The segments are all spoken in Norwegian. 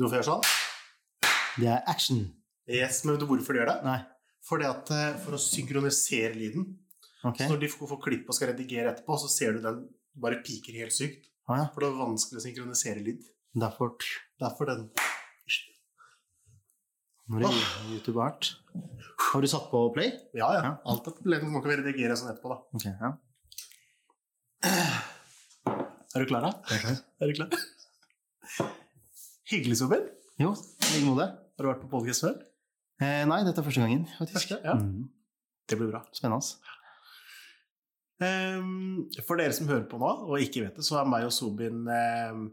du hvorfor jeg gjør sånn? Det er action. Yes, men vet du hvorfor de gjør det? Nei. Fordi at, eh, for å synkronisere lyden. Okay. Så når de får klipp og skal redigere etterpå, så ser du den bare piker helt sykt. Ah, ja. For det er vanskelig å synkronisere lyd. Derfor Derfor den Når det er YouTube art. Har du satt på play? Ja, ja. Ja. Alt er problemet. Man kan redigere sånn etterpå, da. Okay, ja. Er du klar, da? Er du klar? Hyggelig, Sobin, Jo, i like måte. Har du vært på podkast før? Eh, nei, dette er første gangen, faktisk. Første, ja. Mm. Det blir bra. Spennende. Um, for dere som hører på nå, og ikke vet det, så er meg og Sobin ehm,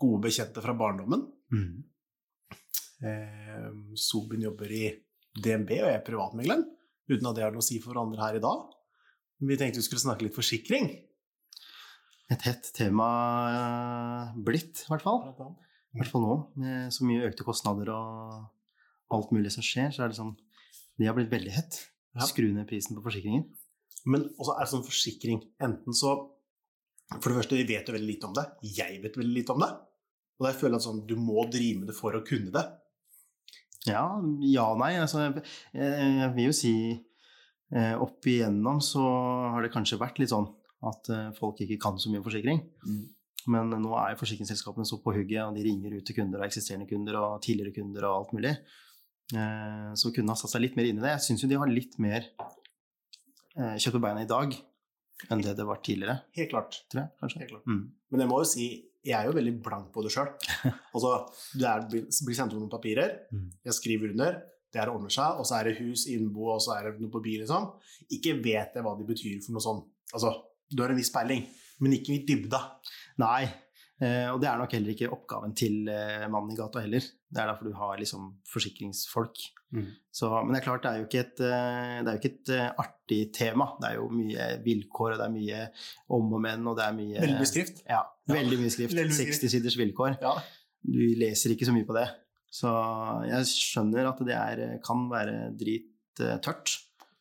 gode bekjente fra barndommen. Mm. Ehm, Sobin jobber i DNB, og jeg er privatmegleren. Uten at det har noe å si for hverandre her i dag. Vi tenkte vi skulle snakke litt forsikring. Et hett tema eh, blitt, i hvert fall. I hvert fall nå, med så mye økte kostnader og alt mulig som skjer, så er det sånn Det har blitt veldig hett. Ja. Skru ned prisen på forsikringer. Men også er det sånn forsikring Enten så For det første, vi vet jo veldig lite om det. Jeg vet veldig lite om det. Og jeg føler at sånn, du må drive med det for å kunne det. Ja, ja nei. Altså, jeg, jeg vil jo si eh, opp igjennom så har det kanskje vært litt sånn at eh, folk ikke kan så mye forsikring. forsikring. Men nå er jo forsikringsselskapene så på hugget, og de ringer ut til kunder og eksisterende kunder og tidligere kunder og alt mulig. Eh, Så kundene har satt seg litt mer inn i det. Jeg syns jo de har litt mer eh, kjøtt på beina i dag enn det det var tidligere, Helt klart. tror jeg. kanskje. Helt klart. Mm. Men jeg må jo si, jeg er jo veldig blank på det sjøl. Altså, det er, blir sendt ut noen papirer, Mm. jeg skriver under, det her ordner seg, og så er det hus, innbo, og så er det noe på bil, liksom. Ikke vet jeg hva de betyr for noe sånt. Altså, du har en viss peiling, men ikke i dybda. Nei, eh, og det er nok heller ikke oppgaven til eh, mannen i gata heller. Det er derfor du har liksom forsikringsfolk. Så, men det er klart, det er jo ikke et, eh, det er jo ikke et artig tema. Det er jo mye vilkår, og det er mye om og men, og det er mye Veldig mye skrift. Ja, veldig mye skrift. Veldig mye skrift. 60 siders vilkår. Ja. Du leser ikke så mye på det. Så jeg skjønner at det er, kan være drittørt.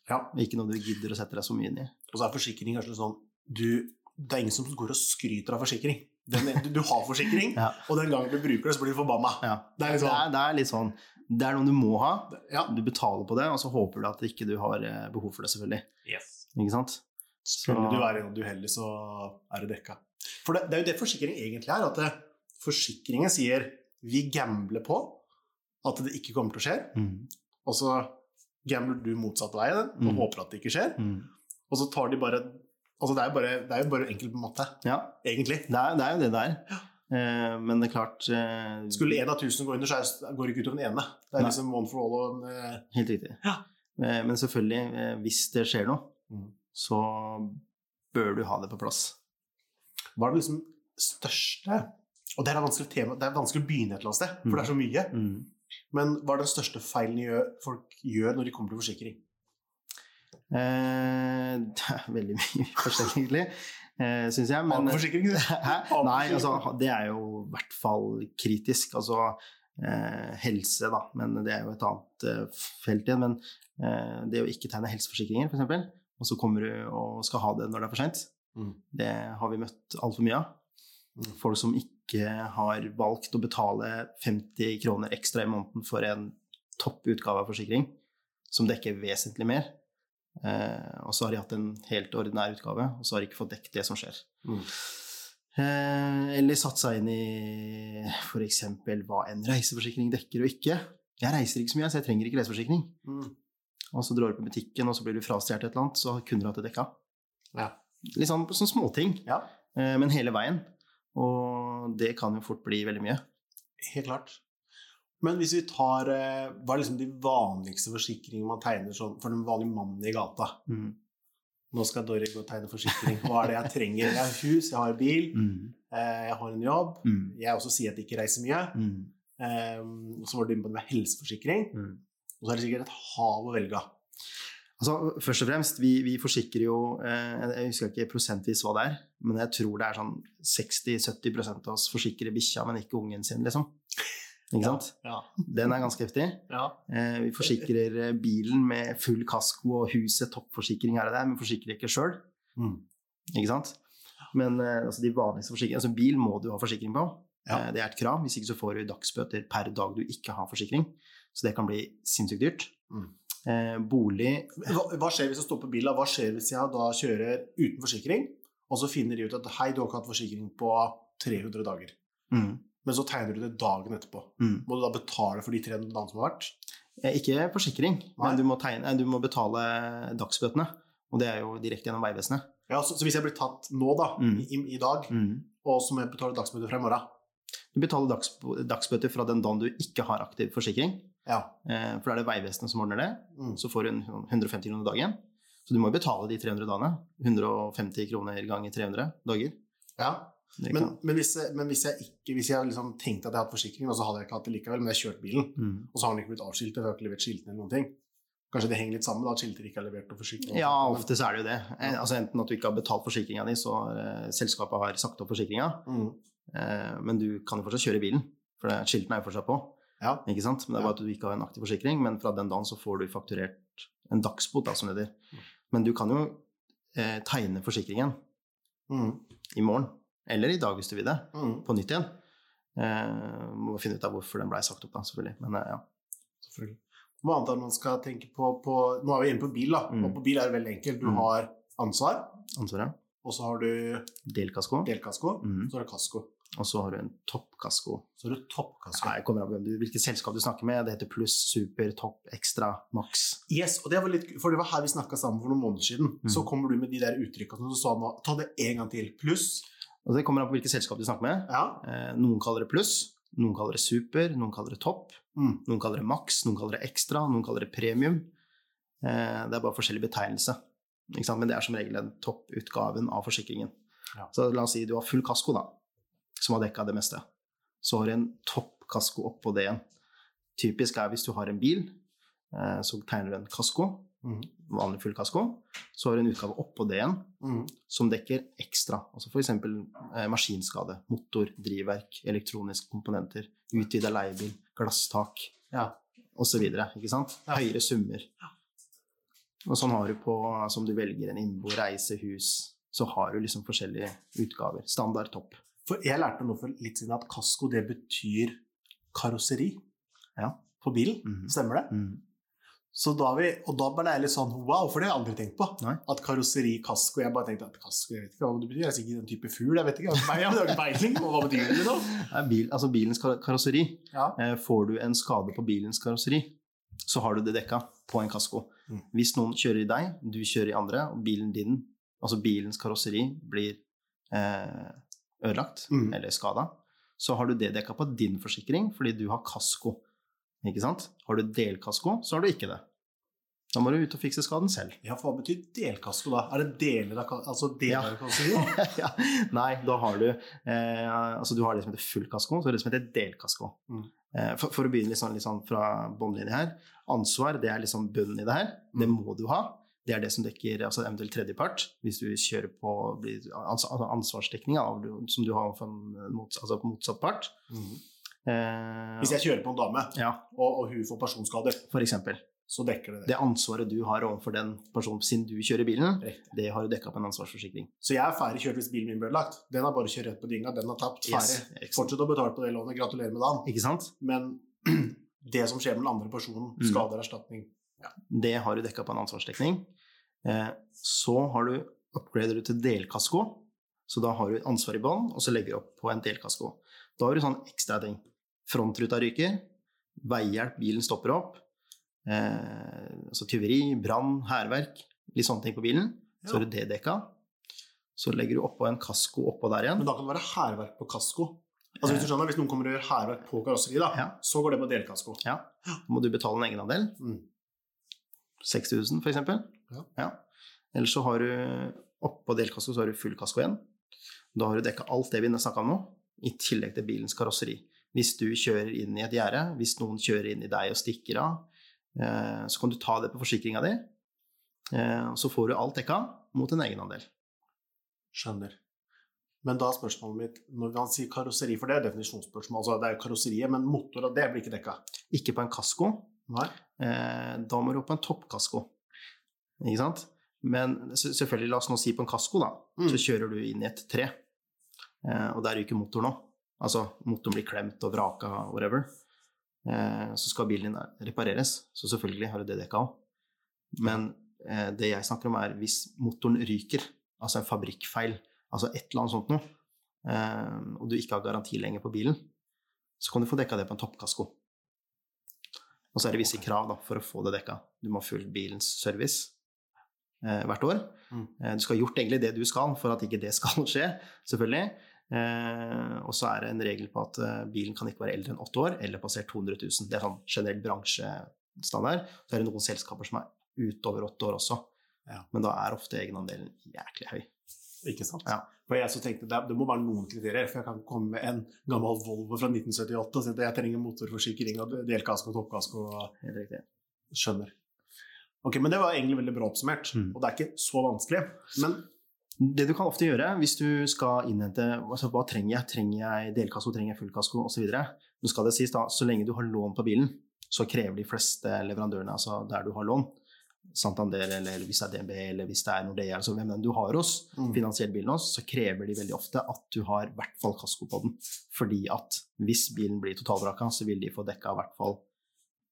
ja. Ikke noe du gidder å sette deg så mye inn i. Og så er forsikring kanskje sånn, du, det er ingen som går og skryter av forsikring. Den, du, du har forsikring, Ja. og den gangen du bruker det, så blir du forbanna. Ja. Det er Det sånn. er, det er litt sånn Det er noe du må ha. Ja. Du betaler på det, og så håper du at ikke du har eh, behov for det, selvfølgelig. Yes. Ikke sant? Skulle du være en uheldig, så er det dekka. For det, det er jo det forsikring egentlig er. At det, forsikringen sier vi gambler på at det ikke kommer til å skje, Mm. og så gambler du motsatt vei og Mm. håper at det ikke skjer. Mm. Og så tar de bare Altså det er, bare, det er jo bare enkelt på matte, Ja, egentlig. det er, det er jo det det er. Eh, men det er klart eh, Skulle én av tusen gå under, så går det ikke utover den ene. Det er Nei. liksom one for all og en eh, Helt riktig. Ja. Eh, men selvfølgelig, eh, hvis det skjer noe, Mm. så bør du ha det på plass. Hva er det liksom største Og det er et vanskelig tema, det er vanskelig å begynne et eller annet sted, for det er så mye. Mm. Men hva er den største feilen folk gjør når de kommer til forsikring? Eh, det er veldig mye forskjellig, egentlig, eh, syns jeg. Men, Akeforsikring? Hæ? Nei, altså, det er jo i hvert fall kritisk. Altså eh, helse, da, men det er jo et annet eh, felt igjen. Men eh, det å ikke tegne helseforsikringer, f.eks., og så kommer du og skal ha det når det er for seint, Mm. det har vi møtt altfor mye av. Mm. Folk som ikke har valgt å betale 50 kroner ekstra i måneden for en topp utgave av forsikring, som dekker vesentlig mer. Eh, og så har de hatt en helt ordinær utgave, og så har de ikke fått dekket det som skjer. Mm. Eh, eller satt seg inn i f.eks. hva en reiseforsikring dekker og ikke. Jeg reiser ikke så mye, så jeg trenger ikke reiseforsikring. Mm. Og så drar du på butikken, og så blir du frastjålet et eller annet, så har kunder hatt det dekka. Ja. Litt sånn, sånn småting, ja, eh, men hele veien. Og det kan jo fort bli veldig mye. helt klart. Men hvis vi tar eh, Hva er liksom de vanligste forsikringene man tegner sånn for den vanlige mannen i gata? Mm. Nå skal Dorry gå og tegne forsikring. Hva er det jeg trenger? Jeg har hus, jeg har bil, Mm. eh, jeg har en jobb. Mm. Jeg også sier at jeg ikke reiser mye. Eh, og så var du inne på det med helseforsikring. Mm. Og så er det sikkert et hav å velge av. Altså, først og fremst, vi, vi forsikrer jo eh, Jeg husker ikke prosentvis hva det er, men jeg tror det er sånn 60-70% av oss forsikrer bikkja, men ikke ungen sin, liksom. Ikke sant? Ja. Den er ganske heftig. ja. Eh, vi forsikrer eh, bilen med full kasko og huset, toppforsikring her og der, men forsikrer ikke sjøl. Mm. Ikke sant? Men eh, altså, de vanligste forsikringene Altså, bil må du ha forsikring på. Ja. Eh, Det er et krav. Hvis ikke så får du dagsbøter per dag du ikke har forsikring. Så det kan bli sinnssykt dyrt. Mm. Eh, bolig Hva, hva skjer hvis jeg stopper bilen? Hva skjer hvis jeg da kjører uten forsikring, og så finner de ut at hei, du har ikke hatt forsikring på 300 dager, mm, men så tegner du det dagen etterpå. mm. Må du da betale for de 300 dagene som har vært? Eh, Ikke forsikring, Nei. men du må, tegne, du må betale dagsbøtene. Og det er jo direkte gjennom Vegvesenet. Ja, så, så hvis jeg blir tatt nå, da, Mm. i, i dag, og så må jeg betale dagsbøter fra i morgen Du betaler dags, dagsbøter fra den dagen du ikke har aktiv forsikring. Ja. Eh, for da er det Vegvesenet som ordner det. Mm. Så får du sånn 150 kroner dagen. Så du må jo betale de 300 dagene. 150 kroner ganger 300 dager. ja. Men, men hvis, men hvis jeg ikke Hvis jeg liksom tenkte at jeg hadde forsikring, og så hadde jeg ikke hatt det likevel, men jeg kjørte bilen, mm. og så har den ikke blitt avskiltet, jeg har ikke levert skiltene eller noen ting Kanskje det henger litt sammen, da, at skilter ikke er levert og forsikring? Ja, ofte så er det jo det. Altså Enten at du ikke har betalt forsikringa di, så uh, selskapet har sagt opp forsikringa, Mm. uh, men du kan jo fortsatt kjøre bilen, for det- skiltene er jo fortsatt på. Ja. Men det er bare at du ikke har en aktiv forsikring, men fra den dagen så får du fakturert en dagsbot, da, som det heter. Men du kan jo eh, tegne forsikringen Mm. i morgen, eller i dag hvis du vil det, Mm. på nytt igjen. Eh, må finne ut av hvorfor den blei sagt opp, da, selvfølgelig. Men eh, ja. Selvfølgelig. Hva annet man skal tenke på, på Nå er vi inne på bil, da. Mm. Og på bil er det veldig enkelt. Du Mm. har ansvar, Ansvar, ja. og så har du Delkasko. delkasko, Mm. så har du kasko. Og så har du en toppkasko. Så har du toppkasko. Nei, jeg kommer hvem hvilket selskap du snakker med. Det heter pluss, super, topp, ekstra, maks. Yes, og det var litt, for det var her vi snakka sammen for noen måneder siden. Mm. Så kommer du med de der uttrykkene som du sa nå. Ta det en gang til. Pluss. Og det kommer an på hvilket selskap du snakker med. Ja. Eh, noen kaller det pluss, noen kaller det super, noen kaller det topp, Mm. noen kaller det maks, noen kaller det ekstra, noen kaller det premium. Eh, det er bare forskjellig betegnelse. Men det er som regel den topputgaven av forsikringen. Ja. Så la oss si du har full kasko, da, som har dekka det meste. Så har du en toppkasko oppå det igjen. Typisk er hvis du har en bil, eh, så tegner du en kasko, Mm. vanlig full kasko. Så har du en utgave oppå det igjen Mm. som dekker ekstra. Altså f.eks. Eh, maskinskade, motor, drivverk, elektroniske komponenter, utvida leiebil, glasstak Ja. osv. Ikke sant? Ja. Høyere summer. Og sånn har du på altså om du velger en innbo, reise, hus, så har du liksom forskjellige utgaver. Standard topp. For jeg lærte noe for litt siden at kasko, det betyr karosseri Ja. på bilen. Mm. Stemmer det? Mm. Så da vi, og da ble jeg litt sånn wow, for det har jeg aldri tenkt på. Nei. At karosseri, kasko Jeg bare tenkte at kasko, jeg vet ikke hva det betyr. Jeg er sikkert en type fugl. Jeg vet ikke. Jeg har ikke peiling på hva betyr det nå. Det er bil, altså bilens karosseri. Ja. Eh, får du en skade på bilens karosseri, så har du det dekka på en kasko. Mm. Hvis noen kjører i deg, du kjører i andre, og bilen din, altså bilens karosseri, blir eh, ødelagt Mm. eller skada, så har du det dekka på din forsikring fordi du har kasko. Ikke sant? Har du delkasko, så har du ikke det. Da må du ut og fikse skaden selv. ja, for hva betyr delkasko da? Er det deler av, altså deler av karosseri? ja. Nei, da har du eh, Altså, du har det som heter full kasko, så det det som heter delkasko. Mm. Eh, for, for å begynne litt sånn, litt sånn fra båndlinje her. Ansvar, det er liksom bunnen i det her. Det Mm. må du ha. Det er det som dekker altså eventuelt tredjepart. Hvis du kjører på altså ansvarsdekning av, som du har for altså motsatt part. Mhm. Eh, Hvis jeg kjører på en dame, ja, og, og hun får personskader, for eksempel. så dekker det det. Det ansvaret du har overfor den personen siden du kjører bilen, Riktig. det har du dekka på en ansvarsforsikring. Så jeg er ferdig kjørt hvis bilen min ble ødelagt. Den har bare kjørt rett på dynga, Den har tapt. Ferdig. Yes. Fortsett å betale på det lånet. Gratulerer med dagen. Ikke sant? Men det som skjer med den andre personen, Mm. skader erstatning. Det har du dekka på en ansvarsdekning. Eh, så har du upgrader du til delkasko. Så da har du ansvar i bånn, og så legger du opp på en delkasko. Da har du sånn ekstra ting. Frontruta ryker, veihjelp, bilen stopper opp. Eh, altså tyveri, brann, hærverk. Litt sånne ting på bilen. Så har du det dekka. Så legger du oppå en kasko oppå der igjen. Men da kan det være hærverk på kasko. Altså Hvis du skjønner, hvis noen kommer og gjør hærverk på karosseri, da, Ja. så går det på delkasko. Ja. Da må du betale en egenandel. Mm. 6000 for eksempel. Ja. Eller så har du oppå delkasko så har du full kasko igjen. Da har du dekka alt det vi snakka om nå, i tillegg til bilens karosseri. Hvis du kjører inn i et gjerde, hvis noen kjører inn i deg og stikker av, eh, så kan du ta det på forsikringa di. Eh, og så får du alt dekka mot en egenandel. Skjønner. Men da er spørsmålet mitt Når man sier karosseri, for det er definisjonsspørsmål, altså det er karosseriet, men motor og det blir ikke dekka. Ikke på en kasko. Nei. Eh, da må du opp på en toppkasko. Ikke sant? Men selvfølgelig, la oss nå si på en kasko, da, Mm. så kjører du inn i et tre. Og der ryker motor nå. Altså motoren blir klemt og vraka, whatever, eh, så skal bilen din repareres. Så selvfølgelig har du det dekka òg. Men eh, det jeg snakker om, er hvis motoren ryker, altså en fabrikkfeil, altså et eller annet sånt noe, eh, og du ikke har garanti lenger på bilen, så kan du få dekka det på en toppkasko. Og så er det visse krav da, for å få det dekka. Du må ha fulgt bilens service eh, hvert år. Mm. Eh, du skal ha gjort egentlig det du skal for at ikke det skal skje, selvfølgelig. Eh, og så er det en regel på at eh, bilen kan ikke være eldre enn åtte år eller passert 200 000. Det er sånn generell bransjestandard. Så er det noen selskaper som er utover åtte år også. Ja. Men da er ofte egenandelen jæklig høy. Ikke sant? Ja. For jeg så tenkte det, det må være noen kriterier, for jeg kan komme med en gammel Volvo fra 1978 og si at jeg trenger motorforsikring og delkasko og toppkasko. og. Skjønner. Ok, Men det var egentlig veldig bra oppsummert, Mm. og det er ikke så vanskelig. Men Det du kan ofte gjøre hvis du skal innhente altså, Hva trenger jeg? Trenger jeg delkasko, trenger jeg fullkasko osv.? Nå skal det sies da, så lenge du har lån på bilen, så krever de fleste leverandørene, altså der du har lån, Santander eller, hvis det er DNB eller hvis det er Nordea, altså hvem enn du har hos, Mm. finansiell bilen hos, så krever de veldig ofte at du har i hvert fall kasko på den. Fordi at hvis bilen blir totalvraka, så vil de få dekka i hvert fall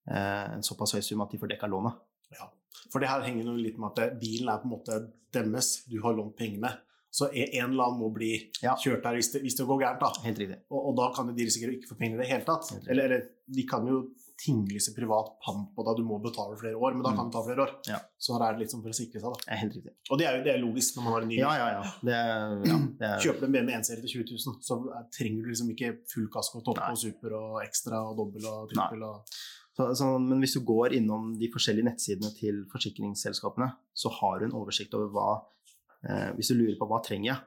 eh, en såpass høy sum at de får dekka lånet. ja, for det her henger jo litt med at bilen er på en måte deres, du har lånt pengene. Så en eller annen må bli Ja. kjørt der hvis det, hvis det går gærent. da. Helt. Og, og da kan de risikere å ikke få penger i det hele tatt. Eller, eller de kan jo tinglyse privat pant på deg, du må betale flere år, men da kan det ta flere år. Ja. Så her er det litt sånn for å sikre seg, da. Helt riktig. Og det er jo det er logisk når man har en ny Ja, ja, ja. Det er, ja, det er Kjøper du en BMW 1-serie til 20 000, så er- trenger du liksom ikke full kasko, topp og super og ekstra og dobbel og trippel og Så, så, men hvis du går innom de forskjellige nettsidene til forsikringsselskapene, så har du en oversikt over hva eh, Hvis du lurer på hva trenger jeg,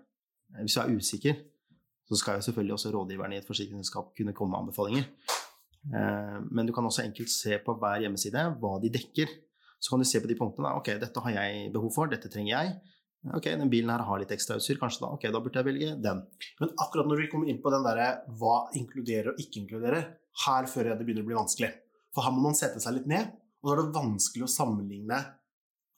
eh, hvis du er usikker, så skal jo selvfølgelig også rådgiverne i et forsikringsselskap kunne komme med anbefalinger. Eh, men du kan også enkelt se på hver hjemmeside hva de dekker. Så kan du se på de punktene. da, Ok, dette har jeg behov for, dette trenger jeg. Ok, den bilen her har litt ekstrautstyr, kanskje da. Ok, da burde jeg velge den. Men akkurat når vi kommer inn på den derre hva inkluderer og ikke inkluderer, her føler jeg det begynner å bli vanskelig. For her må man sette seg litt ned, og da er det vanskelig å sammenligne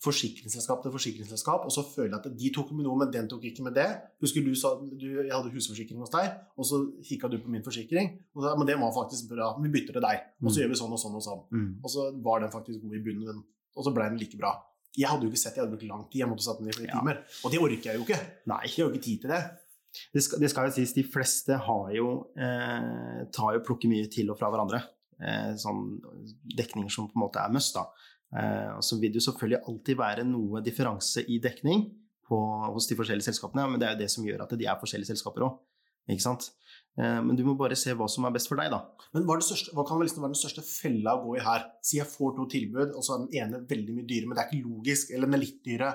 forsikringsselskap til forsikringsselskap, og så føler jeg at de tok med noe, men den tok ikke med det. Husker du sa du, jeg hadde husforsikring hos deg, og så kikka du på min forsikring, og så, men det var faktisk bra, vi bytter til deg, og så Mm. gjør vi sånn og sånn og sånn. Og så var den faktisk god i bunnen, og så ble den like bra. Jeg hadde jo ikke sett det, jeg hadde brukt lang tid, jeg måtte satt den i flere Ja. timer. Og det orker jeg jo ikke. Nei. Jeg har jo ikke tid til det. Det skal, det skal jo sies, de fleste har jo, eh, tar jo plukker mye til og fra hverandre. Eh, sånn dekninger som på en måte er must, da. Eh, og så vil det jo selvfølgelig alltid være noe differanse i dekning på, hos de forskjellige selskapene, men det er jo det som gjør at de er forskjellige selskaper òg. Ikke sant? Eh, men du må bare se hva som er best for deg, da. Men hva, største, hva kan liksom være den største fella å gå i her? Si jeg får to tilbud, og så er den ene veldig mye dyrere, men det er ikke logisk, eller den er litt dyrere.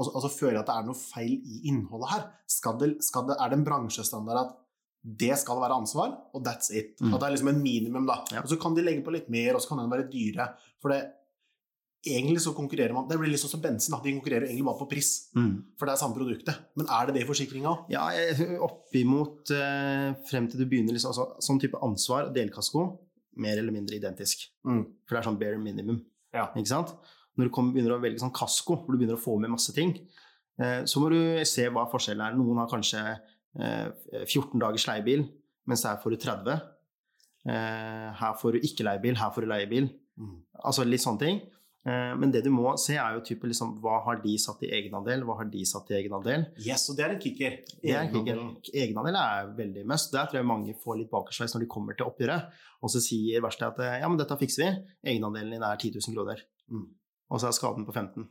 Og så, og føler jeg at det er noe feil i innholdet her. Skal det, skal det, er det en bransjestandard at det skal være ansvar, og that's it? Mm. At det er liksom en minimum, da. Ja. Og så kan de legge på litt mer, og så kan den være dyre. For det, egentlig så konkurrerer man Det blir litt sånn som bensin, da. De konkurrerer egentlig bare på pris, for det er samme produktet. Men er det det i forsikringa òg? Ja, oppimot eh, frem til du begynner liksom, altså, Sånn type ansvar og delkasko, mer eller mindre identisk. Mm. For det er sånn bare minimum. Ja. Ikke sant? Når du kommer, begynner å velge sånn kasko, hvor du begynner å få med masse ting, eh, så må du se hva forskjellen er. Noen har kanskje 14 dagers leiebil, mens her får du 30. Eh, her får du ikke leiebil, her får du leiebil. Mm. Altså litt sånne ting. Eh, men det du må se, er jo type liksom, hva har de satt i egenandel, hva har de satt i egenandel. Yes, og det er en kicker. Det er. Egenandel er veldig must. Der tror jeg mange får litt bakersveis når de kommer til oppgjøret. Og så sier verkstedet at ja, men dette fikser vi. Egenandelen din er 10 000 kroner. Mm. Og så er skaden på 15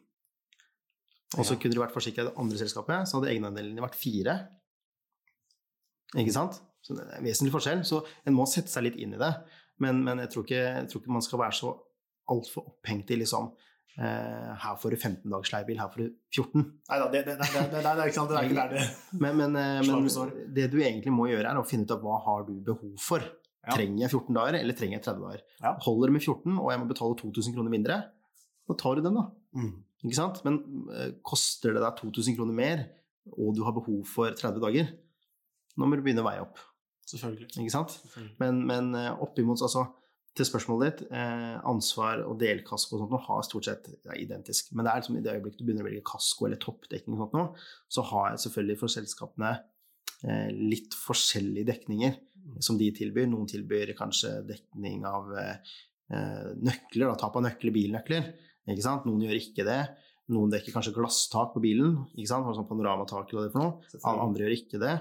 Og så Ja. kunne du vært forsikret i det andre selskapet, så hadde egenandelen din vært 4 Ikke sant? Så det er en vesentlig forskjell. Så en må sette seg litt inn i det. Men, men jeg, tror ikke, jeg tror ikke man skal være så altfor opphengt i liksom eh, Her får du 15 dagers leiebil, her får du 14. Nei da, det, det, det, det, er ikke sant. Det er ikke der det Men, men, eh, men det du egentlig må gjøre, er å finne ut av hva har du behov for. Ja. Trenger jeg 14 dager, eller trenger jeg 30 dager? Ja. Holder det med 14, og jeg må betale 2000 kroner mindre, da tar du den, da. mm. Ikke sant? Men eh, koster det deg 2000 kroner mer, og du har behov for 30 dager, nå må du begynne å veie opp. Selvfølgelig. Ikke sant? Selvfølgelig. Men, men eh, oppimot, altså til spørsmålet ditt, eh, ansvar og delkasko og sånt noe har stort sett er identisk. Men det er liksom i det øyeblikket du begynner å velge kasko eller toppdekning og sånt noe, så har jeg selvfølgelig for selskapene eh, litt forskjellige dekninger. som de tilbyr. Noen tilbyr kanskje dekning av eh, nøkler, da, tap av nøkler, bilnøkler. Ikke sant? Noen gjør ikke det. Noen dekker kanskje glasstak på bilen. ikke sant? Sånn panoramatak eller det for noe. Andre gjør ikke det.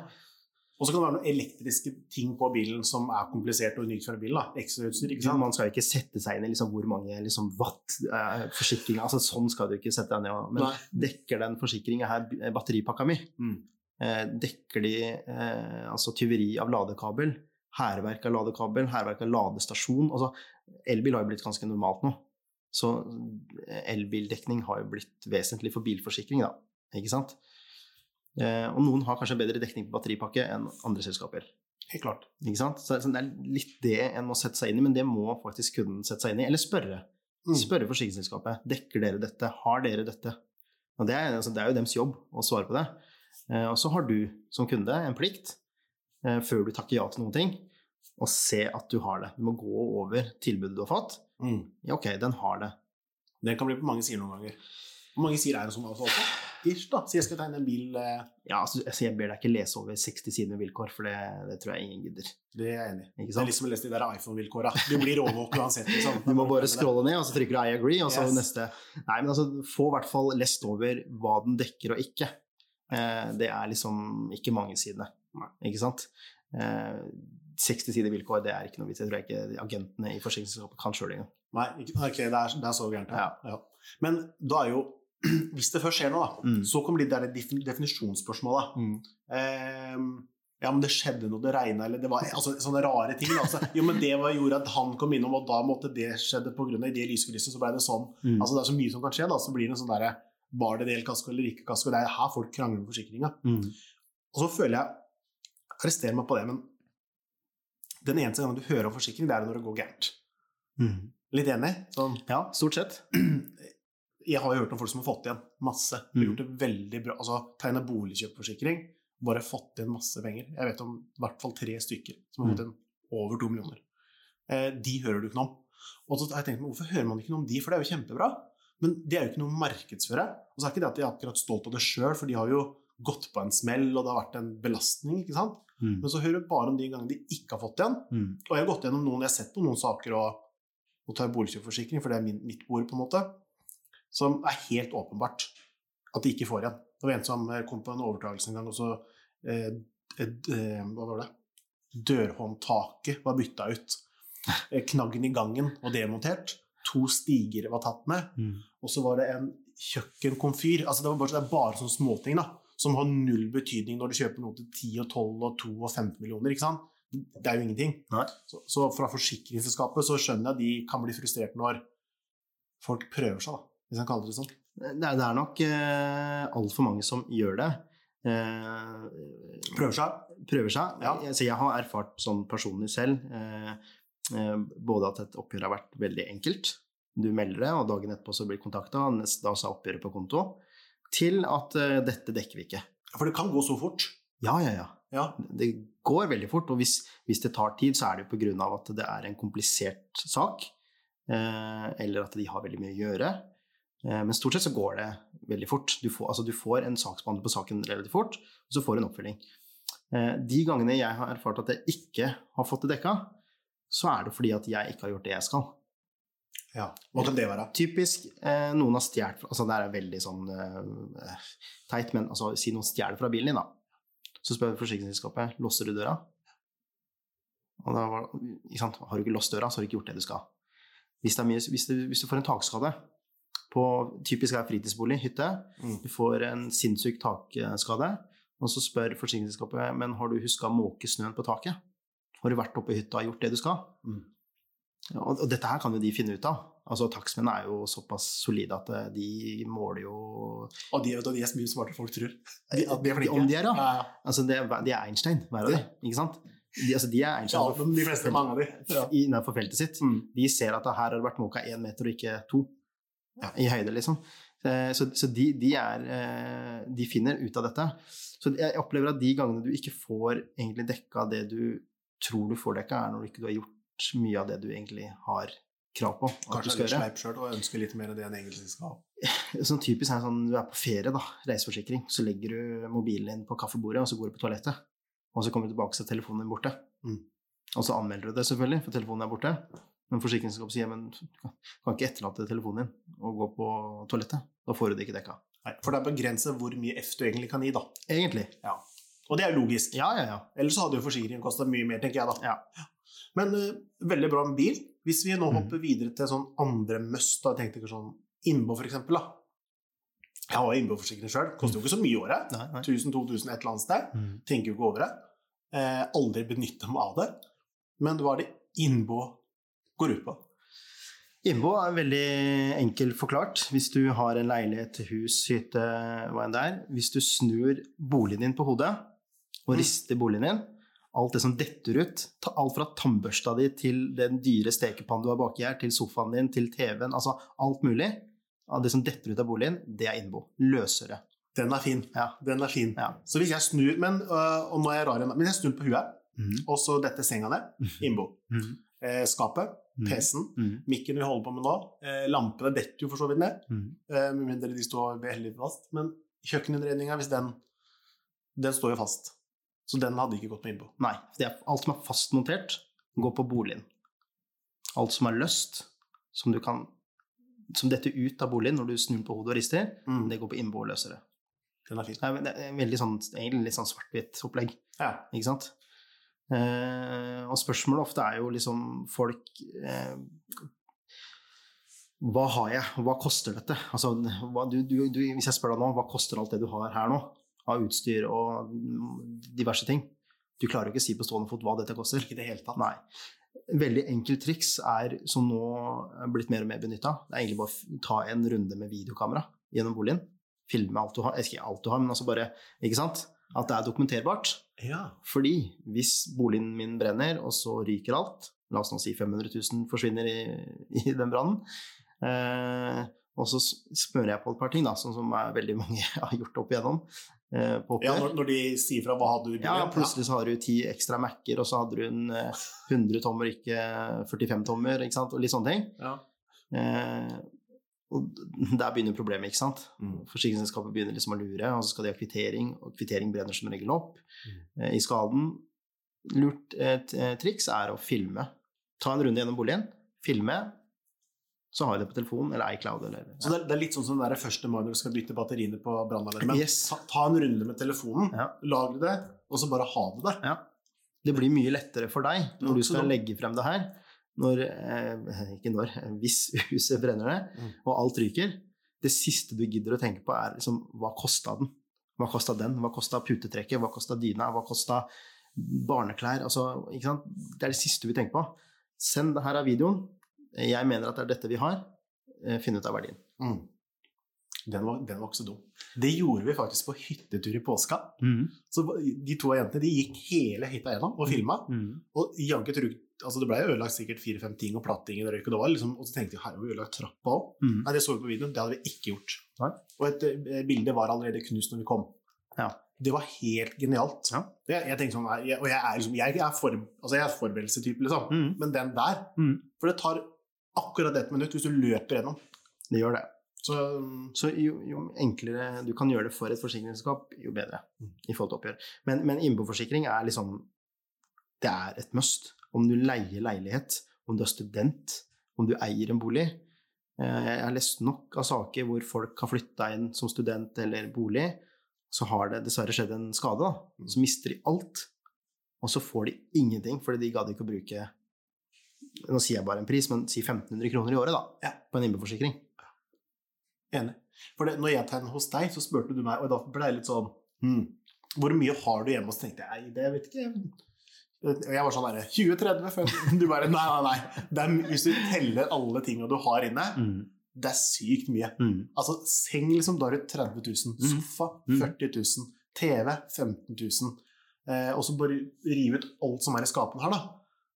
Og så kan det være noen elektriske ting på bilen som er komplisert og unikt for bilen. da, Ekstrautstyr. ikke sant? Man skal ikke sette seg inn i liksom hvor mange liksom, watt eh, forsikringa altså Sånn skal du ikke sette deg ned. Men Nei. dekker den forsikringa her eh, batteripakka mi? Mm. Eh, dekker de eh, altså tyveri av ladekabel? Hærverk av ladekabel? Hærverk av ladestasjon? Altså, elbil har jo blitt ganske normalt nå. Så eh, elbildekning har jo blitt vesentlig for bilforsikring, da. Ikke sant? Eh, og noen har kanskje bedre dekning på batteripakke enn andre selskaper. Helt klart. Ikke sant? Så, så det er litt det en må sette seg inn i, men det må faktisk kunden sette seg inn i. Eller spørre. Mm. Spørre forsikringsselskapet. Dekker dere dette? Har dere dette? Og det, er, altså, det er jo deres jobb å svare på det. Eh, og så har du som kunde en plikt, eh, før du takker ja til noen ting, å se at du har det. Du må gå over tilbudet du har fått. Mm. Ja, ok, den har det. Den kan bli på mange sider noen ganger. Hvor mange sider er det som også? også? Ish, da. Si jeg skal tegne en bil, eh, Ja, altså, jeg ber deg ikke lese over 60 sider med vilkår, for det, det tror jeg ingen gidder. det er jeg enig i. Det er liksom å lese de der iPhone-vilkåra. Du blir overvåket uansett. Liksom. Du må bare scrolle ned, og så trykker du 'I agree', og så Yes. neste. Nei, men altså, få i hvert fall lest over hva den dekker og ikke. Eh, det er liksom ikke mange sidene, ikke sant? Eh, 60 sider vilkår, det er ikke noe vits. Jeg tror ikke agentene i forsikringsselskapet kan sjøl engang. Nei, okay, ok, det er, det er så gærent. Ja. Ja. Men da er jo Hvis det først skjer noe, da, Mm. så kommer de der definisjonsspørsmålet. Mm. Ehm, ja, men det skjedde noe, det regna, eller det var altså, sånne rare ting. Altså, jo, men det var, gjorde at han kom innom, og da måtte det skjedde pga. det lyskrysset, så ble det sånn. Mm. Altså, det er så mye som kan skje, da. Så blir det en sånn derre Var det del kasko eller ikke kasko? Det er her folk krangler om forsikringa. Mm. Og så føler jeg Arrester meg på det, men den eneste gangen du hører om forsikring, det er når det går gærent. Mm. Litt enig? Sånn Ja, stort sett. jeg har jo hørt om folk som har fått igjen masse. Mm. Gjort det veldig bra. Altså tegna boligkjøpforsikring, bare fått igjen masse penger. Jeg vet om i hvert fall tre stykker som har Mm. fått igjen over to millioner. Eh, de hører du ikke noe om. Og så har jeg tenkt, meg, Hvorfor hører man ikke noe om de, for det er jo kjempebra. Men det er jo ikke noe å markedsføre. Og så er ikke det at de er akkurat stolt av det sjøl, for de har jo gått på en smell, og det har vært en belastning. ikke sant? Mm. Men så hører du bare om de gangene de ikke har fått igjen. Mm. Og jeg har gått gjennom noen, jeg har sett på noen saker og, og tar boligkjøpforsikring, for det er min, mitt bord, på en måte, som er helt åpenbart at de ikke får igjen. Det var en som eh, kom på en overtakelse en gang, og så eh, et, eh, Hva var det? Dørhåndtaket var bytta ut. Eh, Knaggen i gangen var demontert. To stiger var tatt med. Mm. Og så var det en kjøkkenkomfyr. Altså det, var bare, det er bare sånne småting da, som har null betydning når du kjøper noe til 10 og 12 og 2 og 15 millioner. ikke sant? Det er jo ingenting. Så, så fra forsikringsselskapet så skjønner jeg at de kan bli frustrert når folk prøver seg, da, hvis han kaller det sånn. Det, det er nok eh, altfor mange som gjør det. Eh, Prøver seg. prøver seg. Ja. Altså, jeg har erfart sånn personlig selv eh, eh, både at et oppgjør har vært veldig enkelt, du melder det, og dagen etterpå så blir kontakta, da sa oppgjøret på konto, til at eh, dette dekker vi ikke. For det kan gå så fort. Ja, ja, ja. Ja. Det går veldig fort, og hvis, hvis det tar tid, så er det jo pga. at det er en komplisert sak, eh, eller at de har veldig mye å gjøre. Eh, men stort sett så går det veldig fort. Du får, altså, du får en saksbehandler på saken relativt fort, og så får du en oppfølging. Eh, de gangene jeg har erfart at jeg ikke har fått det dekka, så er det fordi at jeg ikke har gjort det jeg skal. ja. Hva kan det være? Typisk eh, noen har stjålet Altså, det er veldig sånn eh, teit, men altså, si noen stjeler fra bilen din, da. Så spør forsikringsselskapet låser du døra. Og da var, ikke sant? Har du ikke låst døra, så har du ikke gjort det du skal. Hvis, det mye, hvis, du, hvis du får en takskade på typisk er fritidsbolig, hytte, Mm. du får en sinnssyk takskade, og så spør forsikringsselskapet men har du huska å måke snøen på taket. Har du vært oppe i hytta og gjort det du skal? Mm. Ja, og, dette her kan jo de finne ut av. Altså, Takstmennene er jo såpass solide at eh, de måler jo Og de, de er mye smartere folk tror. De, at de er flinke. Om de er, ja. Ja, ja. Altså, de er, de Einstein, hver av dem. Ikke sant? De, altså, de er Einstein Ja, de fleste, mange av de. Innenfor feltet sitt. Mm. De ser at her har det vært måka én meter og ikke to Ja. i høyde, liksom. Så, så de, de, er, eh, de finner ut av dette. Så jeg opplever at de gangene du ikke får egentlig dekka det du tror du får dekka, er når du ikke har gjort mye av det du egentlig har krav på. kanskje litt sleip sjøl og ønsker litt mer av det en egentlig skal ha. Sånn typisk er sånn, du er på ferie, da, reiseforsikring, så legger du mobilen din på kaffebordet, og så går du på toalettet. Og så kommer du tilbake, så er telefonen din borte. Mm. Og så anmelder du det selvfølgelig, for telefonen er borte. Men forsikringsselskapet sier men du kan ikke etterlate telefonen din og gå på toalettet. Da får du det ikke dekka. Nei, for det er begrenset hvor mye F du egentlig kan gi, da. Egentlig. Ja. Og det er logisk. Ja, ja, ja. Ellers så hadde jo forsikringen kosta mye mer, tenker jeg da. Ja. Men uh, veldig bra med bil. Hvis vi nå Mm. hopper videre til sånn andre must, da tenkte jeg sånn Innbo, for eksempel, da. Jeg har innboforsikring sjøl. Koster jo ikke så mye i året. Nei, nei. 1000-2000 et eller annet sted. Mm. Tenker jo ikke over det. Eh, aldri benytta meg av det. Men hva er det innbo går ut på? Innbo er veldig enkelt forklart. Hvis du har en leilighet, hus, hytte, hva enn det er. Hvis du snur boligen din på hodet og Mm. rister boligen din, alt det som detter ut, ta- alt fra tannbørsta di til den dyre stekepannen du har baki her, til sofaen din, til TV-en, altså alt mulig av det som detter ut av boligen, det er innbo. Løsere. Den er fin. Ja. Den er fin. Ja. Så hvis jeg snur men, øh, Og nå er jeg rar men jeg snur på huet, Mm. og så detter senga ned. Innbo. Mm. Eh, skapet. Mm. PC-en. Mm. Mikken vi holder på med nå. Eh, lampene detter jo for så vidt ned. Mm. Eh, med mindre de står veldig fast. Men kjøkkeninnredninga, hvis den Den står jo fast. Så den hadde ikke gått med innpå. Nei. Det alt som er fastmontert, går på boligen. Alt som er løst, som du kan som detter ut av boligen når du snur på hodet og rister, Mm. det går på innbo og løsere. Den er fin. Det er, det er veldig sånn, egentlig litt sånn svart-hvitt opplegg, Ja. ikke sant? Eh, og spørsmålet ofte er jo liksom folk eh, Hva har jeg? Hva koster dette? Altså, hva, du, du, du, hvis jeg spør deg nå, hva koster alt det du har her nå? Av utstyr og diverse ting. Du klarer jo ikke å si på stående fot hva dette koster. Ikke det hele tatt. Nei. Veldig enkelt triks er, som nå er blitt mer og mer benytta, det er egentlig bare å ta en runde med videokamera gjennom boligen. Filme alt du har. Ikke alt du har, men altså bare Ikke sant? At det er dokumenterbart. Ja. Fordi hvis boligen min brenner, og så ryker alt La oss nå si 500 000 forsvinner i, i den brannen. Eh, og så spør smører jeg på et par ting, da, sånn som er veldig mange har gjort opp igjennom. Eh, på ja når, når de sier fra hva hadde du i Ja, plutselig så har du ti ekstra Mac-er, og så hadde du en eh, 100 tommer, ikke 45 tommer, ikke sant, og litt sånne ting. Ja. Eh, og der begynner problemet, ikke sant. Mm. Forsikringsselskapet begynner liksom å lure, og så skal de ha kvittering, og kvittering brenner som regel opp Mm. eh, i skaden. Lurt et, eh, triks er å filme. Ta en runde gjennom boligen, filme, så har vi det på telefonen eller iCloud. Eller, Så det er, det er litt sånn som den første mai når du skal bytte batteriene på brannalarmen. Yes. Ta, ta en runde med telefonen, Ja. lagre det, og så bare ha det der. Ja. Det blir mye lettere for deg når du skal legge frem det her. Når, eh, ikke når, hvis huset brenner ned, Mm. og alt ryker. Det siste du gidder å tenke på, er liksom hva kosta den? Hva kosta den? Hva kosta putetrekket? Hva kosta dyna? Hva kosta barneklær? Altså, ikke sant? Det er det siste du vil tenke på. Send det her av videoen. Jeg mener at det er dette vi har. Eh, Finn ut av verdien. Mm. Den, var, den var ikke så dum. Det gjorde vi faktisk på hyttetur i påska. Så de to jentene de gikk hele hytta gjennom og filma. Og jaggu altså Det ble ødelagt sikkert fire-fem ting, og platting røyk. Og, det var liksom, og så tenkte jeg her har vi ødelagt trappa òg. Mm. Nei, det så vi på videoen. Det hadde vi ikke gjort. Nei. Og et eh, bilde var allerede knust når vi kom. Ja. Det var helt genialt. Ja. Jeg, jeg tenkte sånn, jeg, og jeg er, liksom, jeg er, for, altså jeg er forberedelsestype, liksom. Mm. Men den der Mm. For det tar akkurat ett minutt hvis du løper gjennom. Det gjør det. Så Så jo, jo enklere du kan gjøre det for et forsikringsselskap, jo bedre Mm. i forhold til oppgjør. Men, men innboforsikring er liksom Det er et must. Om du leier leilighet, om du er student, om du eier en bolig. Eh, Jeg har lest nok av saker hvor folk har flytta inn som student eller bolig, så har det dessverre skjedd en skade. da. Så mister de alt. Og så får de ingenting, fordi de gadd ikke å bruke Nå sier jeg bare en pris, men si 1500 kroner i året da, Ja. på en innboforsikring. Enig. For det, når jeg tegnet hos deg, så spurte du meg, og da ble jeg litt sånn hmm, Hvor mye har du hjemme? Og så tenkte jeg nei, det vet ikke jeg. Og jeg var sånn derre 20-30 før Du bare nei, nei, nei. Er, hvis du teller alle tinga du har inne, det er sykt mye. Mm. Altså, seng, liksom, da har du 30 000. Mm. Sofa, Mm. 40 000. TV, 15 000. Eh, og så bare rive ut alt som er i skapene her, da.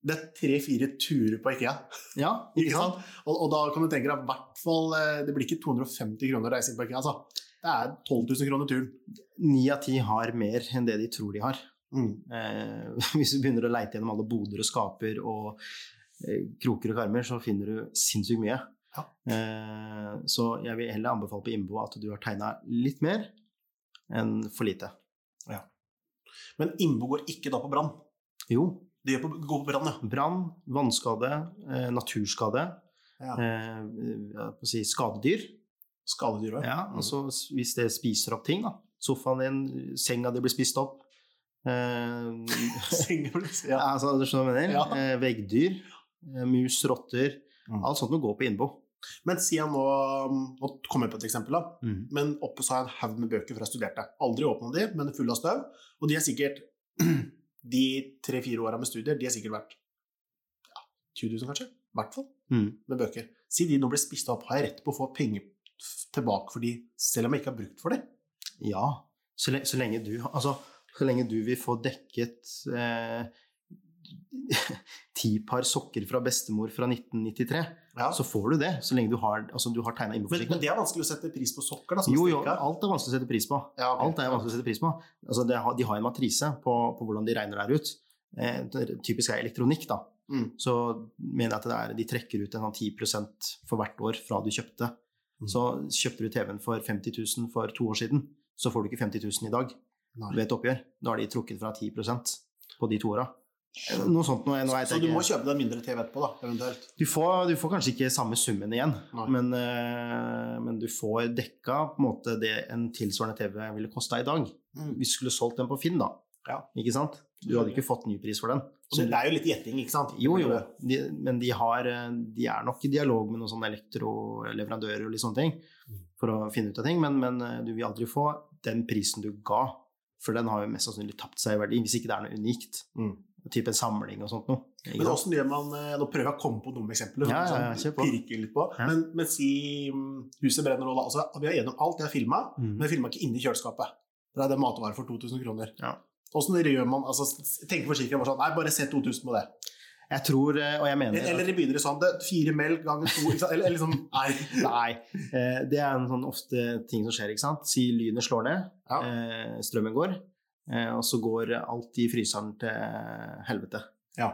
Det er tre-fire turer på IKEA. Ja, Ikke sant? Og, og da kan du tenke deg hvert fall eh, Det blir ikke 250 kroner å reise inn på IKEA, altså. Det er 12 000 kroner turen. Ni av ti har mer enn det de tror de har. Mm. Eh, hvis du begynner å leite gjennom alle boder og skaper og eh, kroker og karmer, så finner du sinnssykt mye. Ja. Eh, så jeg vil heller anbefale på Imbo at du har tegna litt mer enn for lite. Men Imbo går ikke da på brann. Jo, Det på, går på brann, ja. Brann, vannskade, naturskade, ja. eh, si skadedyr. Skadedyr òg. Ja, altså hvis det spiser opp ting, da. Sofaen din, senga di blir spist opp. Eh, ja. altså, du skjønner hva jeg mener? Ja. Eh, veggdyr, eh, mus, rotter. Mm. Alt sånt må gå på innbo. Men si jeg nå Nå kommer jeg på et eksempel, da. Men oppe så har jeg en haug med bøker fra jeg studerte. Aldri åpna de, men fulle av støv. Og de er sikkert De tre-fire åra med studier, de er sikkert verdt ja, 20 000, kanskje? I hvert fall. Mm. Med bøker. Si de nå blir spist opp, har jeg rett på å få penger tilbake for de, selv om jeg ikke har brukt for de? Ja, så, le så lenge du Altså, så lenge du vil få dekket eh, ti par sokker fra bestemor fra 1993, Ja. så får du det. Så lenge du har, altså, du har tegna Men, men det er vanskelig å sette pris på sokker, da. Jo, jo, alt er vanskelig å sette pris på. Ja, okay. Alt er vanskelig å sette pris på. Altså, det, har- de har en matrise på, på hvordan de regner der ut. Eh, typisk er elektronikk, da. Mm. Så mener jeg at det er, de trekker ut en sånn 10% for hvert år fra du kjøpte. Mm. Så kjøpte du TV-en for 50 000 for to år siden, så får du ikke 50 000 i dag Nei. ved et oppgjør. Da har de trukket fra 10% på de to åra. Noe sånt noe, noe så, Så du må kjøpe deg mindre TV etterpå, da, eventuelt. Du får, du får kanskje ikke samme summen igjen, men, eh, men du får dekka på en måte det en tilsvarende TV ville kosta i dag. Mm. Hvis du skulle solgt den på Finn, da. Ja. Ikke sant? Du hadde ikke fått ny pris for den. Så det, det er jo litt gjetting, ikke sant? Jo, jo, de, men de, har, de er nok i dialog med noen sånne elektroleverandører og litt sånne ting Mm. for å finne ut av ting, men, men eh, du vil aldri få den prisen du ga, for den har jo mest sannsynlig tapt seg i verdi, hvis ikke det er noe unikt. Mm. Type en samling og sånt noe. Men åssen gjør man eh, Nå prøver jeg å komme på noen eksempler. Ja, ja, ja, sånn, kjør litt på. Ja. Men, men si mm, huset brenner nå, da. Altså, vi er gjennom alt. Jeg har filma, Mm. men jeg filma ikke inni kjøleskapet. Der er det matvarer for 2000 kroner. Ja. Åssen gjør man altså, Tenker forsikringen bare sånn Nei, bare se 2000 på det. Jeg tror, eh, og jeg mener Eller det begynner sånn Fire melk ganger to? Eller, eller liksom Nei. Nei. eh, Det er en sånn ofte ting som skjer, ikke sant. Si lynet slår ned, Ja. eh, strømmen går, eh, og så går alt i fryseren til helvete. Ja.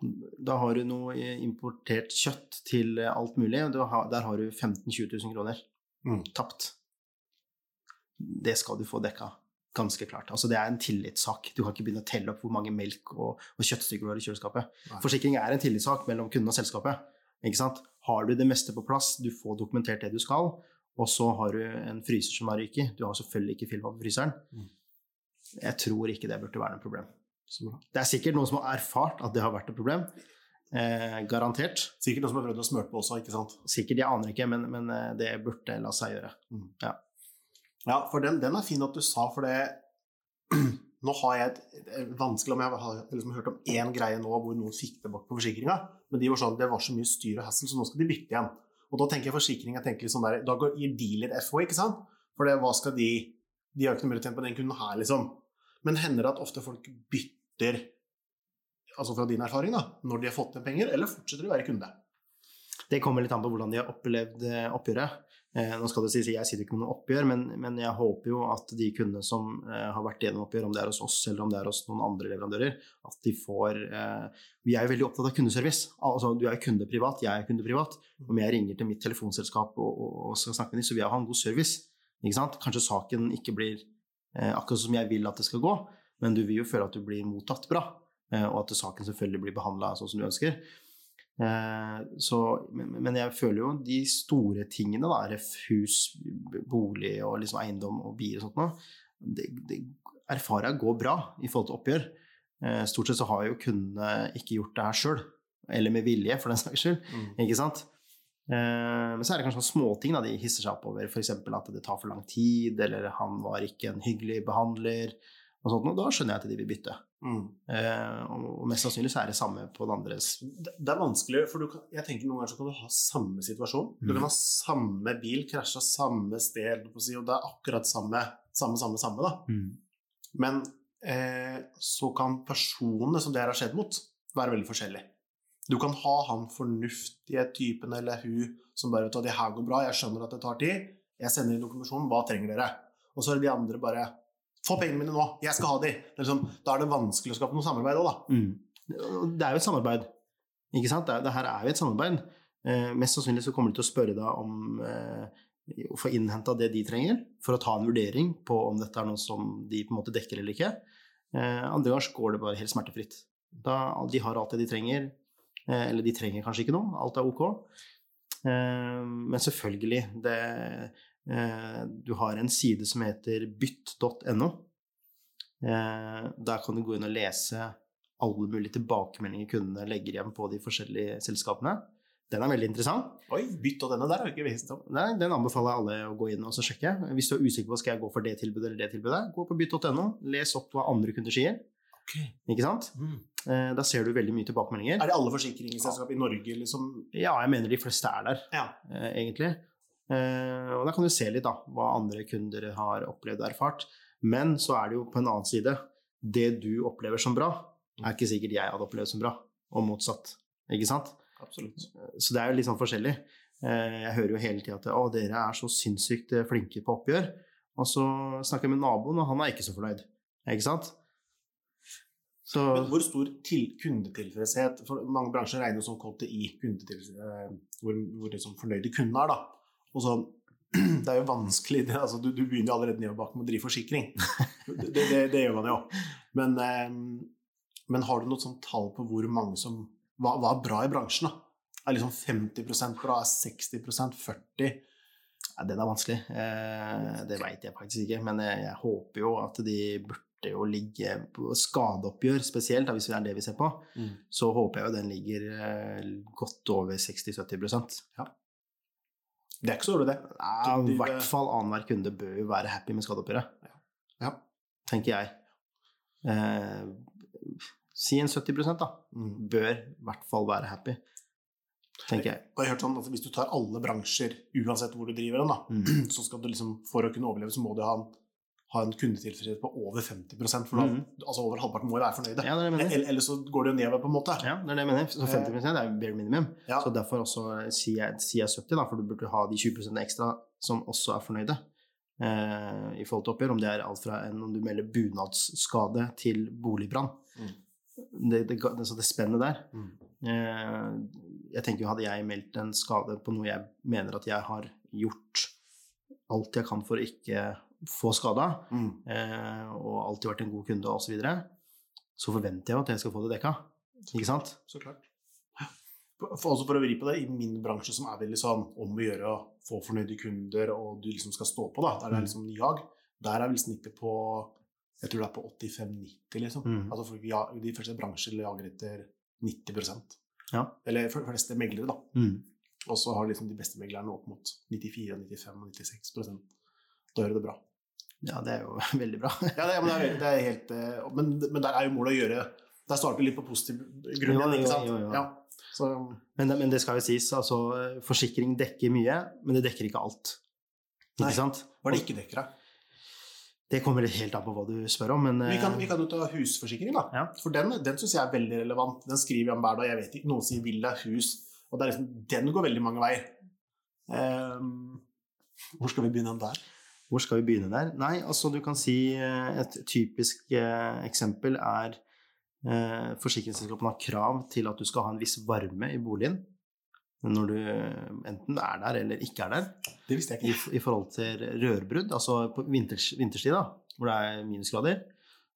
Da har du noe importert kjøtt til alt mulig, og der har du 15 000-20 000 kroner Mm. tapt. Det skal du få dekka, ganske klart. Altså, det er en tillitssak. Du kan ikke begynne å telle opp hvor mange melk og, og kjøttstykker du har i kjøleskapet. Nei. Forsikring er en tillitssak mellom kunden og selskapet. Har du det meste på plass, du får dokumentert det du skal, og så har du en fryser som har ryket. Du har selvfølgelig ikke filma på fryseren. Mm. Jeg tror ikke det burde være noe problem. Det er sikkert noen som har erfart at det har vært et problem. Eh, garantert. Sikkert noen som har prøvd å smøre på også, ikke sant. Sikkert, jeg aner ikke, men, men eh, det burde la seg gjøre. Ja, for den, den er fin at du sa, for det Nå har jeg et, det er vanskelig om jeg har liksom hørt om én greie nå hvor noen fikk tilbake på forsikringa, men de var sånn, det var så mye styr og hassle, så nå skal de bytte igjen. Og da tenker jeg forsikring jeg tenker litt sånn der, Da gir de litt FH, ikke sant? For det, hva skal de De har ikke noe tjene på den kunden her, liksom. Men hender det at ofte folk bytter, altså fra din erfaring, da, når de har fått igjen penger, eller fortsetter de å være kunde? Det kommer litt an på hvordan de har opplevd eh, oppgjøret. Eh, nå skal det sies, Jeg sitter ikke med noe oppgjør, men, men jeg håper jo at de kundene som eh, har vært gjennom oppgjør, om det er hos oss eller om det er hos noen andre leverandører, at de får eh, Vi er jo veldig opptatt av kundeservice. Altså, du er jo kunde privat, jeg er kunde privat. Om jeg ringer til mitt telefonselskap og, og, skal snakke med dem, så vil jeg ha en god service. Kanskje saken ikke blir akkurat som jeg vil at det skal gå, men du vil jo føle at du blir mottatt bra, og at saken selvfølgelig blir behandla sånn som du ønsker. Eh, så, men, jeg føler jo de store tingene, da, hus, bolig og liksom eiendom og bil og sånt noe, det, det erfarer jeg går bra i forhold til oppgjør. Eh, stort sett så har jo kundene ikke gjort det her sjøl, eller med vilje, for den saks skyld. Ikke sant? Eh, men så er det kanskje noen småting de hisser seg opp over, f.eks. at det tar for lang tid, eller han var ikke en hyggelig behandler, og sånt, og da skjønner jeg at de vil bytte. Mm. Eh, og mest sannsynlig så er det samme på den andres Det det er vanskelig, for du kan, jeg tenker noen ganger så kan du ha samme situasjon. Du Mm. kan ha samme bil, krasja samme sted, og det er akkurat samme, samme, samme, samme. da. Men eh, så kan personene som det her har skjedd mot, være veldig forskjellige. Du kan ha han fornuftige typen eller hun som bare vet at det her går bra, jeg skjønner at det tar tid, jeg sender inn dokumentasjon, hva trenger dere? Og så er det de andre bare Få pengene mine nå, jeg skal ha de! Er liksom, da er det vanskelig å skape noe samarbeid òg, da. Mm. Det er jo et samarbeid. Ikke sant? Det, det her er jo et samarbeid. Eh, mest sannsynlig så kommer de til å spørre deg om eh, å få innhenta det de trenger, for å ta en vurdering på om dette er noe som de på en måte dekker eller ikke. Eh, andre ganger går det bare helt smertefritt. Da, de har alt det de trenger. Eh, eller de trenger kanskje ikke noe. Alt er ok. Eh, men selvfølgelig det, Du har en side som heter bytt.no. Eh, der kan du gå inn og lese alle mulige tilbakemeldinger kundene legger igjen på de forskjellige selskapene. Den er veldig interessant. Oi, bytt og denne der har vi ikke visst om. Nei, den anbefaler jeg alle å gå inn og så sjekke. Hvis du er usikker på skal jeg gå for det tilbudet eller det tilbudet, gå på bytt.no, les opp hva andre kunder sier. Okay. Ikke sant? Mm. Eh, Da ser du veldig mye tilbakemeldinger. Er det alle forsikringsselskap i Norge, liksom? Ja, jeg mener de fleste er der, Ja. eh, egentlig. Eh, Og da kan du se litt da, hva andre kunder har opplevd og erfart. Men så er det jo på en annen side Det du opplever som bra, er ikke sikkert jeg hadde opplevd som bra, og motsatt. Ikke sant? Absolutt. Så det er jo litt sånn forskjellig. Eh, Jeg hører jo hele tida at å, dere er så sinnssykt eh, flinke på oppgjør. Og så snakker jeg med naboen, og han er ikke så fornøyd. Ikke sant? Så Men hvor stor til kundetilfredshet For mange bransjer regner som KTI, hvor, hvor liksom fornøyde kundene er. da. Og så, Det er jo vanskelig det, altså, du, du begynner jo allerede nedover med å drive forsikring. Det, det, det gjør man jo. Men, eh, men har du noe sånt tall på hvor mange som Hva, hva er bra i bransjen? da? Er liksom 50 bra? Er 60% 40 ja, den er vanskelig. Eh, det veit jeg faktisk ikke. Men jeg, jeg håper jo at de burde jo ligge på skadeoppgjør spesielt, da, hvis det er det vi ser på. Så håper jeg jo den ligger eh, godt over 60-70 Det er ikke så dårlig, det. Nei, I hvert fall annenhver kunde bør jo være happy med skadeoppgjøret. Ja. Tenker jeg. Eh, si en 70 da. Mm. Bør i hvert fall være happy. Tenker jeg. Jeg har hørt sånn at Hvis du tar alle bransjer, uansett hvor du driver den, da, Mm. så skal du liksom, for å kunne overleve, så må du ha en, ha en kundetilfredshet på over 50 for da, mm. altså over halvparten må være fornøyde. Ja, det er det jeg. Eller, eller så går det jo nedover, på en måte. Ja, det er det jeg mener. Så 50% er jo bare minimum. Ja. Så derfor også sier jeg, sier jeg 70, da, for du burde ha de 20% ekstra som også er fornøyde eh, i forhold til oppgjør. Om det er alt fra en, om du melder bunadsskade til boligbrann. Mm. Det, det, det, det spennet der. Mm. Eh, jeg tenker jo Hadde jeg meldt en skade på noe jeg mener at jeg har gjort alt jeg kan for å ikke få skada, Mm. eh, og alltid vært en god kunde osv., så, videre, så forventer jeg jo at jeg skal få det dekka. Ikke sant? Så klart. For, også for å vri på det, i min bransje som er veldig sånn om å gjøre å få fornøyde kunder, og du liksom skal stå på, da, der det Mm. er liksom jag, der er vel snittet på jeg tror det er på 85-90, liksom. Mm. Altså for, ja, de fleste bransjer jager etter 90 Ja. Eller for de fleste meglere, da. Mm. Og så har liksom de beste meglerne opp mot 94, 95 og 96% Da gjør det bra. Ja, det er jo veldig bra. Ja, det, men, det er, det er helt, eh, men, men der er jo målet å gjøre Der starter vi litt på positiv grunn igjen, ikke sant? jo, jo. Ja. Så, Men, men det skal jo sies, altså forsikring dekker mye, men det dekker ikke alt. Ikke Nei. sant? hva er det ikke dekker, da? Det kommer helt an på hva du spør om, men Vi kan, eh, vi kan jo ta husforsikring, da. Ja. For den, den syns jeg er veldig relevant. Den skriver jeg om hver dag. Jeg vet ikke, Noen sier villa, hus. Og liksom, den går veldig mange veier. Um, hvor skal vi begynne der? Hvor skal vi begynne der? Nei, altså du kan si eh, et typisk eh, eksempel er eh, forsikringsselskapene har krav til at du skal ha en viss varme i boligen når du eh, enten er der eller ikke er der, Det visste jeg ikke. i forhold til rørbrudd, altså på vinters, vinterstid, da, hvor det er minusgrader.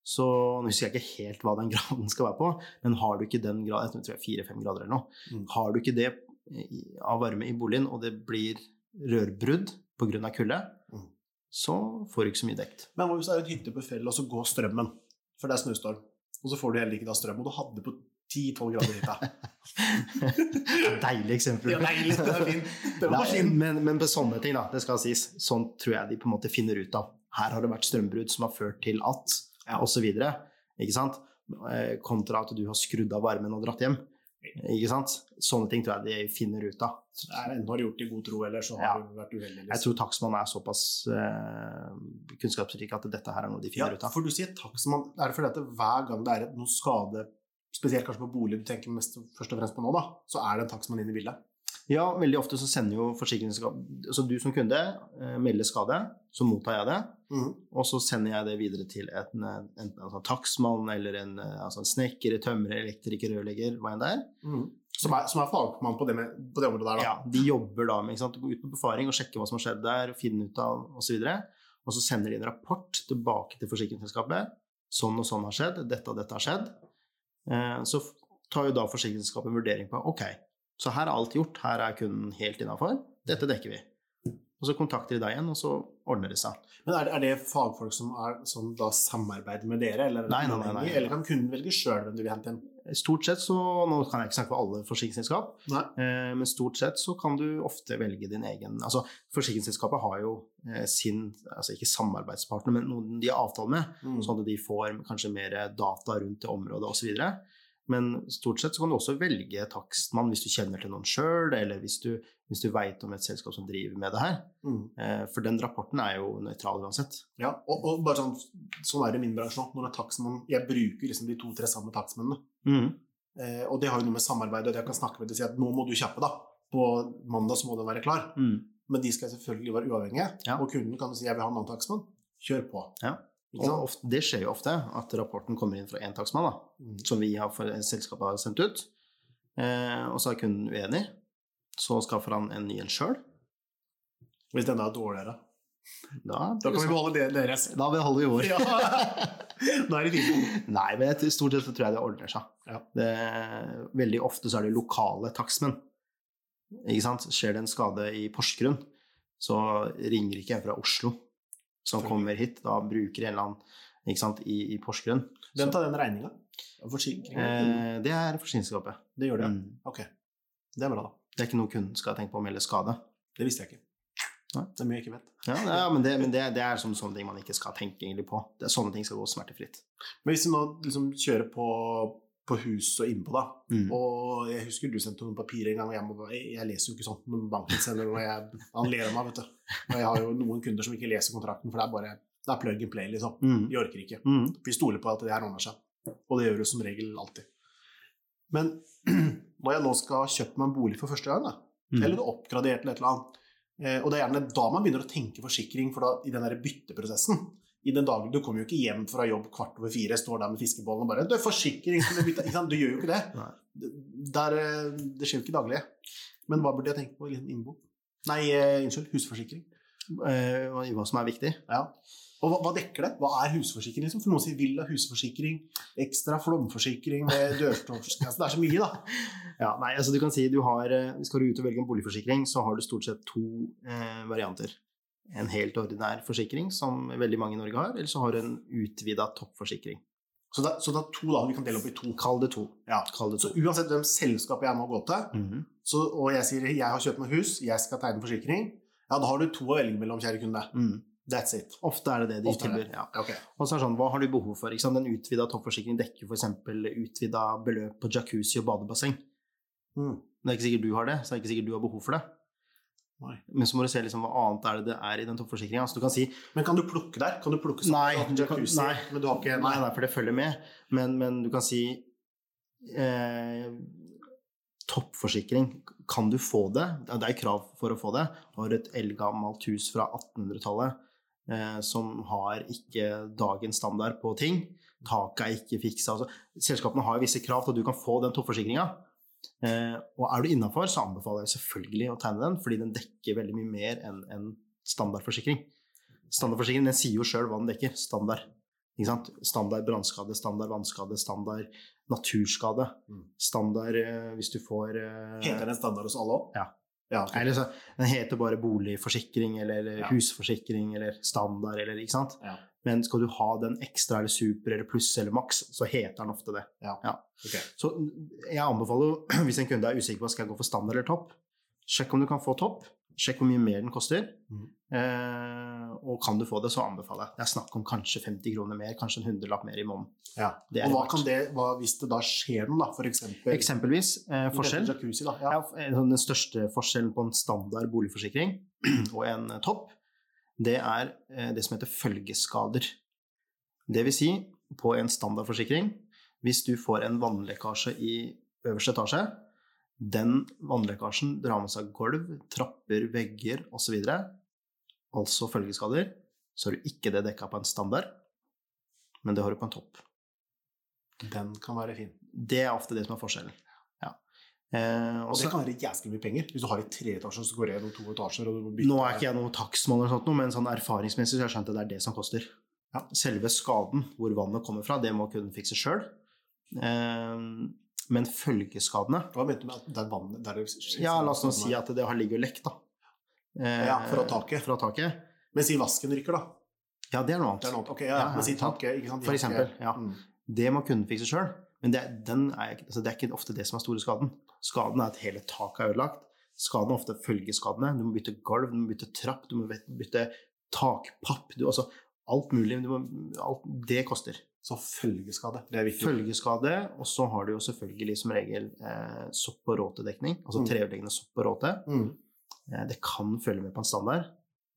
Så nå husker jeg ikke helt hva den graden skal være på, men har du ikke den graden, jeg tror jeg fire-fem grader eller noe, Mm. har du ikke det av varme i boligen, og det blir rørbrudd pga. kulde. Så får du ikke så mye dekt. Men hva hvis det er en hytte på fjellet, og så går strømmen? For det er snøstorm. Og så får du heller ikke da strøm. Og du hadde på 10-12 grader i hytta. Deilig eksempel. Ja, deilig, det er fint. Det var Nei, men, men på sånne ting, da, det skal sies, sånn tror jeg de på en måte finner ut av. Her har det vært strømbrudd som har ført til at, Ja. sant? Eh, Kontra at du har skrudd av varmen og dratt hjem. Ikke sant? Sånne ting tror jeg de finner ut av. Enten har du gjort det i god tro, eller så har Ja. du vært uheldig. Jeg Liksom. tror takstmann er såpass eh, kunnskapsrik at dette her er noe de Ja, finner ut av. for du sier takstmann. Er det fordi at hver gang det er noen noe skade, spesielt kanskje på bolig du tenker mest, først og fremst på nå, da, så er det en takstmann inn i bildet? Ja, veldig ofte så sender jo forsikringsselskap Så du som kunde eh, melder skade, så mottar jeg det. Mhm. Og så sender jeg det videre til en, enten en sånn takstmann eller en, altså en snekker, tømrer, elektriker, rørlegger, hva enn det er. Mm. Som, er, som er fagmann på det, med, på det området der, da. Ja, de jobber da med å gå ut på befaring og sjekke hva som har skjedd der, finne ut av osv. Og, og så sender de en rapport tilbake til forsikringsselskapet. Sånn og sånn har skjedd, dette og dette har skjedd. Eh, så tar jo da forsikringsselskapet en vurdering på ok, så her er alt gjort, her er kunden helt innafor, dette dekker vi. Og så kontakter de deg igjen, og så ordner det seg. Men er det, er det fagfolk som, er, som da samarbeider med dere, eller, er Nei, nei, nei, nei. eller kan kunden velge sjøl hvem du vil hente inn? Stort sett så, Nå kan jeg ikke snakke for alle forsikringsselskap, eh, men stort sett så kan du ofte velge din egen Altså, forsikringsselskapet har jo eh, sin altså ikke samarbeidspartner, men noen de har avtale med, Mm. sånn at de får kanskje mer data rundt det området osv. Men stort sett så kan du også velge takstmann hvis du kjenner til noen sjøl, eller hvis du, hvis du veit om et selskap som driver med det her. Mm. Eh, For den rapporten er jo nøytral uansett. Ja, og, og bare sånn, sånn er det i min bransje nå. Når det er takstmann, jeg bruker liksom de to-tre samme takstmennene. Eh, og det har jo noe med samarbeid og det jeg kan snakke med dem og si at nå må du kjappe, da. På mandag så må den være klar. Mm. Men de skal selvfølgelig være uavhengige. Ja. Og kunden kan jo si jeg vil ha en annen takstmann. Kjør på. Ja. Og ofte, det skjer jo ofte at rapporten kommer inn fra én takstmann, da, Mm. som vi har for, selskapet har sendt ut. Eh, og så er kunden uenig. Så skaffer han en ny en sjøl. Hvis denne er dårligere. Da, Da kan vi beholde deres. da beholder vi vår. Ja. Da er det fint. Nei, men i stort sett så tror jeg det ordner seg. Ja. Det, veldig ofte så er det lokale takstmenn. Ikke sant? Skjer det en skade i Porsgrunn, så ringer ikke jeg fra Oslo som kommer hit. Da bruker en eller annen sant, i, i Porsgrunn. Hvem tar den regninga? Eh, det er forsikringsselskapet. Det gjør det, ja. Mm. Ok. Det er bra, da. Det er ikke noe kunden skal tenke på å melde skade. Det visste jeg ikke. Nei. Det er mye jeg ikke vet. Ja, er- men det, men det, det er som sånne ting man ikke skal tenke egentlig på. Det er sånne ting skal gå smertefritt. Men hvis du nå liksom kjører på, på hus og innpå, da Mm. Og jeg husker du sendte noen papirer en gang, og jeg, må, jeg, leser jo ikke sånt når banken sender noe. Jeg, han ler av meg, vet du. Og jeg har jo noen kunder som ikke leser kontrakten, for det er bare det er plug and play, liksom. Mm. De orker ikke. Mm. Vi stoler på at det her ordner seg. Og det gjør du som regel alltid. Men når jeg nå skal ha kjøpt meg en bolig for første gang, da, Mm. eller oppgradert eller et eller annet, eh, og det er gjerne da man begynner å tenke forsikring, for da, i den der bytteprosessen i den dagen, Du kommer jo ikke hjem fra jobb kvart over fire, står der med fiskebollen og bare 'Du er forsikring, skal du bytte?' Du gjør jo ikke det. Der, eh, det skjer jo ikke daglig. Men hva burde jeg tenke på innbo? Nei, eh, unnskyld, husforsikring. Eh, hva som er viktig. Ja. Og hva, dekker det? Hva er husforsikring? Liksom? For noen sier villa husforsikring, ekstra flomforsikring med dørstorsk altså, Det er så mye, da. Ja, nei, altså du kan si du har, Skal du ut og velge en boligforsikring, så har du stort sett to eh, varianter. En helt ordinær forsikring, som veldig mange i Norge har, eller så har du en utvida toppforsikring. Så det, så det er to da vi kan dele opp i to. Kall det to. Ja. Kall det to. Så uansett hvem selskap jeg nå går til, Mhm. så, og jeg sier jeg har kjøpt meg hus, jeg skal tegne forsikring, ja, da har du to å velge mellom, kjære kunde. Mm. That's it. Ofte er det det de Ofte tilbyr. det. Ja. Okay. Og så er det sånn, hva har du behov for? Ikke sant? En utvida toppforsikring dekker f.eks. utvida beløp på jacuzzi og badebasseng. Mm. Det er ikke sikkert du har det, så det er ikke sikkert du har behov for det. Nei. Men så må du se liksom hva annet er det det er i den toppforsikringa. Altså, si Men kan du plukke der? Kan du plukke sånn? Nei, Du kan- nei. men du har ikke Nei, nei, for det følger med. Men, men du kan si eh, Toppforsikring, kan du få det? Det er krav for å få det. Du har et eldgammelt hus fra 1800-tallet eh, som har ikke dagens standard på ting. Taket er ikke fiksa. Altså, selskapene har visse krav til at du kan få den toppforsikringa. Eh, og er du innafor, så anbefaler jeg selvfølgelig å tegne den, fordi den dekker veldig mye mer enn en standardforsikring. Standardforsikring den sier jo sjøl hva den dekker. Standard. Standard brannskade, standard vannskade, standard naturskade. Mm. Standard eh, hvis du får eh, Heter den standard hos alle òg? Ja. ja eller så, Den heter bare boligforsikring eller, eller Ja. husforsikring eller standard eller ikke sant. Ja. Men skal du ha den ekstra eller super eller pluss eller maks, så heter den ofte det. Ok. Så jeg anbefaler hvis en kunde er usikker på skal jeg gå for standard eller topp, sjekk om du kan få topp. Sjekk hvor mye mer den koster. Mm. Eh, og kan du få det, så anbefaler jeg. Det er snakk om kanskje 50 kroner mer, kanskje en hundrelapp mer i måneden. Ja. Og hva kan det, hva, hvis det da skjer noe, da, for eksempel Eksempelvis eh, forskjell. Jacuzzi, da. Ja. Ja, eh, sånn den største forskjellen på en standard boligforsikring og en eh, topp, det er eh, det som heter følgeskader. Det vil si, på en standardforsikring, hvis du får en vannlekkasje i øverste etasje, den vannlekkasjen drar med seg gulv, trapper, vegger osv., altså følgeskader, så har du ikke det dekka på en standard, men det har du på en topp. Den kan være fin. Det er ofte det som er forskjellen. Ja. Eh, Og det så- kan være jæsklig mye penger. Hvis du har i tre etasjer, så går det gjennom to etasjer. Nå er ikke jeg noen takstmann, eller sånt, noe, men sånn erfaringsmessig så har jeg skjønt at det er det som koster. Ja. Selve skaden, hvor vannet kommer fra, det må kunden fikse sjøl. Eh, men følgeskadene Hva mente du med at det er vannet der det skjer? Ja, la oss nå si at det har ligget og lekt, da. Eh, Ja, fra taket. Fra taket. Men si vasken ryker, da. Ja, det er noe Det er annet. noe, ok, ja, Ja, men si taket, ikke sant? For eksempel, ja. Mm. Det må kunden fikse sjøl. Men det, den er, altså det er ikke ofte det som er store skaden. Skaden er at hele taket er ødelagt. Skaden er ofte følgeskadene. Du må bytte gulv, du må bytte trapp, du må bytte takpapp. Du, altså, alt mulig. Du må, alt, det koster. Så følgeskade, det er viktig. Følgeskade, og så har du jo selvfølgelig som regel eh, sopp- og råtedekning. Altså Mm. treødeleggende sopp og råte. Mm. Eh, det kan følge med på en standard,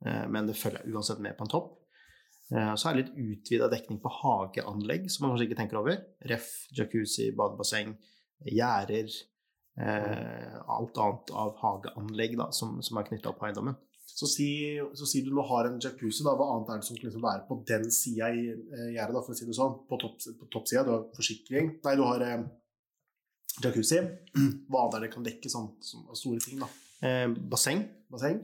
eh, men det følger uansett med på en topp. Eh, så er det litt utvida dekning på hageanlegg, som man kanskje ikke tenker over. Ref, jacuzzi, badebasseng, gjerder. Eh, alt annet av hageanlegg da, som, som er knytta opp på eiendommen. Så si, så si du nå har en jacuzzi, da. Hva annet er det som kan liksom være på den sida i eh, gjerdet, for å si det sånn? På, topp, på toppsida. Du har forsikring Nei, du har eh, jacuzzi. Hva annet er det kan dekke sånn som store ting, da? Eh, basseng. Basseng.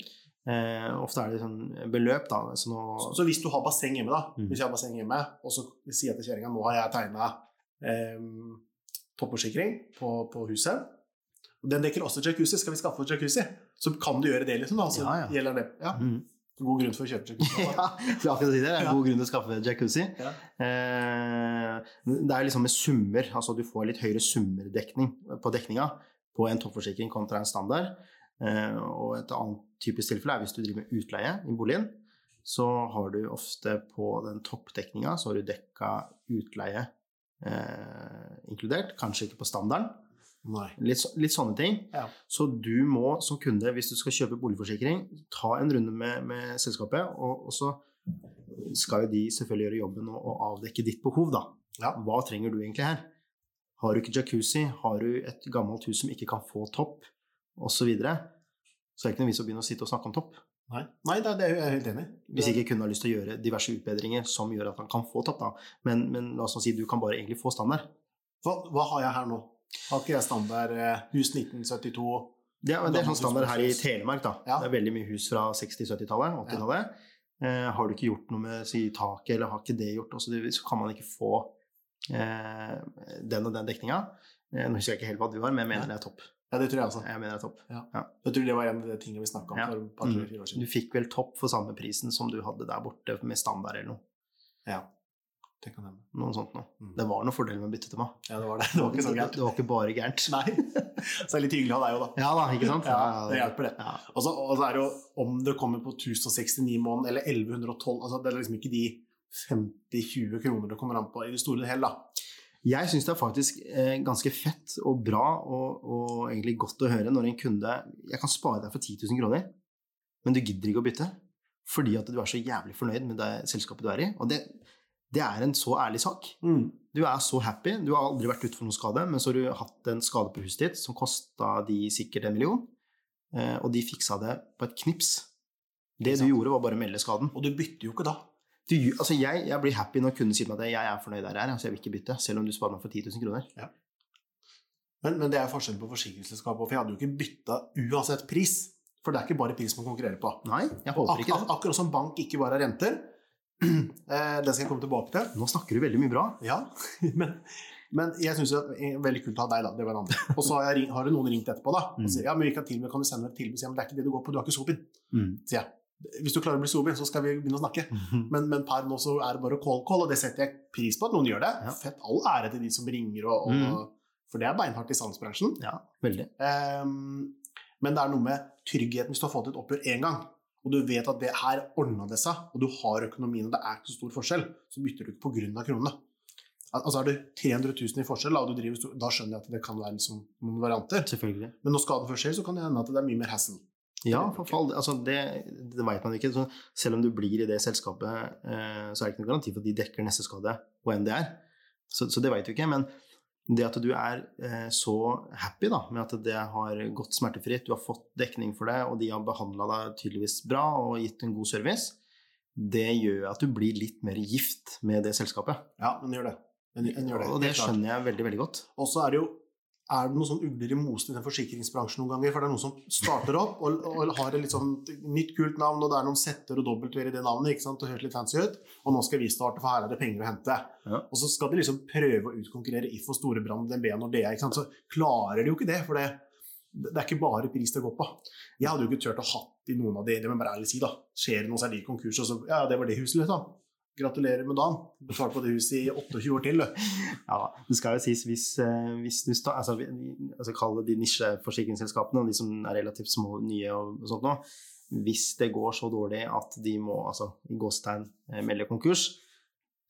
Eh, ofte er det sånn beløp, da. Så nå, Så, så hvis du har basseng hjemme, da, Mm. hvis jeg har basseng hjemme, og så sier jeg til kjerringa nå har jeg tegna eh, toppforsikring på, på huset, og den dekker også jacuzzi, skal vi skaffe oss jacuzzi? Så kan du gjøre det, liksom. da, så Ja, ja. gjelder det. Ja. mm. God grunn for å kjøpe jacuzzi. ja, akkurat det. Det er en god grunn til å skaffe jacuzzi. Ja. Eh, det er liksom med summer, altså du får litt høyere summerdekning på dekninga på en toppforsikring kontra en standard. Eh, og et annet typisk tilfelle er hvis du driver med utleie i boligen, så har du ofte på den toppdekninga så har du dekka utleie eh, inkludert, kanskje ikke på standarden. Litt, litt sånne ting. Ja. Så du må som kunde, hvis du skal kjøpe boligforsikring, ta en runde med, med selskapet, og, og så skal jo de selvfølgelig gjøre jobben og, og avdekke ditt behov, da. Ja. Hva trenger du egentlig her? Har du ikke jacuzzi, har du et gammelt hus som ikke kan få topp, osv., så, videre, så er det ikke noe vits å begynne å sitte og snakke om topp. Nei, Nei det, det er jeg helt enig. Hvis ikke kunden har lyst til å gjøre diverse utbedringer som gjør at han kan få topp, da. Men, men la oss nå si du kan bare egentlig få standard. Hva, hva har jeg her nå? Har ikke jeg standard eh, hus 1972? Ja, men det er sånn standard her i. Telemark. da. Ja. Det er veldig mye hus fra 60-70-tallet. 80-tallet. Eh, har du ikke gjort noe med si, taket, eller har ikke det gjort, noe? det- så kan man ikke få eh, den og den dekninga. Eh, nå husker jeg ikke helt hva du har, men jeg mener Ja. det er topp. Ja, det tror jeg også. Jeg mener det er topp. Jeg tror det var en av de tingene vi snakka om Ja. for et par, tre, fire år Du fikk vel topp for samme prisen som du hadde der borte med standard eller noe. Ja, det kan hende. Noe sånt noe. Mm. Det var noe fordel med å bytte til meg. Ja, det var det. Det var ikke så gærent. Det var ikke bare gærent. Nei. Så det er litt hyggelig av deg òg, da. Ja da, ikke sant? Ja, det hjelper det. Ja. Og så, er det jo om det kommer på 1069 måneder eller 1112 altså Det er liksom ikke de 50-20 kroner det kommer an på i det store og hele, da. Jeg syns det er faktisk eh, ganske fett og bra og, og egentlig godt å høre når en kunde Jeg kan spare deg for 10 000 kroner, men du gidder ikke å bytte. Fordi at du er så jævlig fornøyd med det selskapet du er i. Og det, det er en så ærlig sak. Du er så happy. Du har aldri vært ute for noen skade, men så har du hatt en skade på huset ditt som kosta de sikkert en million, eh, og de fiksa det på et knips. Det du gjorde, var bare å melde skaden. Og du bytter jo ikke da. Du, altså jeg, jeg blir happy når kunden sier meg at jeg er fornøyd der jeg er, Altså jeg vil ikke bytte, selv om du sparer meg for 10 000 kroner. Men, men det er forskjell på forsikringsselskapet, for jeg hadde jo ikke bytta uansett pris. For det er ikke bare pris man konkurrerer på. Nei, jeg håper ikke ak akkurat som bank ikke bare har renter. Eh, det skal jeg komme tilbake til. Nå snakker du veldig mye bra. Ja, men, men jeg syns det er veldig kult å ha deg, da. Det var det andre. Og så har, det noen ringt etterpå, da. Og Mm. sier ja, men vi kan, tilby, kan du sende et tilbud? Sier men det er ikke det du går på, du har ikke Sopin. Mm. Sier jeg. Hvis du klarer å bli sober, så skal vi begynne å snakke. Men, men per nå så er det bare call call, og det setter jeg pris på at noen gjør det. Ja. Fett. All ære til de som ringer, og, og, Mm. for det er beinhardt i salgsbransjen. Ja, veldig. Um, men det er noe med tryggheten hvis du har fått et oppgjør én gang, og du vet at det her ordna det seg, og du har økonomien, og det er ikke så stor forskjell, så bytter du ikke pga. kronene. Al- Altså Er du 300 000 i forskjell, da, driver, da skjønner jeg at det kan være liksom noen varianter. Selvfølgelig. Men når skaden først skjer, så kan det hende at det er mye mer hassle. Ja, for fall, altså det, det vet man ikke. Så selv om du blir i det selskapet, eh, så er det ikke noen garanti for at de dekker neste skade, hvor enn det er. Så, så det vet du ikke. Men det at du er eh, så happy da, med at det har gått smertefritt, du har fått dekning for det, og de har behandla deg tydeligvis bra og gitt en god service, det gjør at du blir litt mer gift med det selskapet. Ja, men gjør det. En, en gjør det. Og det skjønner jeg veldig, veldig godt. Og så er det jo er det noen sånn ugler i mosen i den forsikringsbransjen noen ganger? For det er noen som starter opp og, og har et litt sånn nytt, kult navn, og det er noen setter og dobbeltver i det navnet, ikke sant? og høres litt fancy ut. Og nå skal vi starte, for her er det penger å hente. Ja. Og så skal de liksom prøve å utkonkurrere If og Storebrand, DNB og Nordea. Ikke sant? Så klarer de jo ikke det, for det, det er ikke bare pris det går på. Jeg hadde jo ikke turt å hatt i noen av de, det må jeg bare ærlig si, da. Skjer det noe, så de konkurs, og så Ja, det var det huset, liksom. Gratulerer med dagen. Betalt på det huset i 28 år til, du. Ja, det skal jo sies hvis, eh, hvis du sta, altså, altså Kall det de nisjeforsikringsselskapene, de som er relativt små nye og, sånt nå. Hvis det går så dårlig at de må altså, i gåstegn eh, melde konkurs,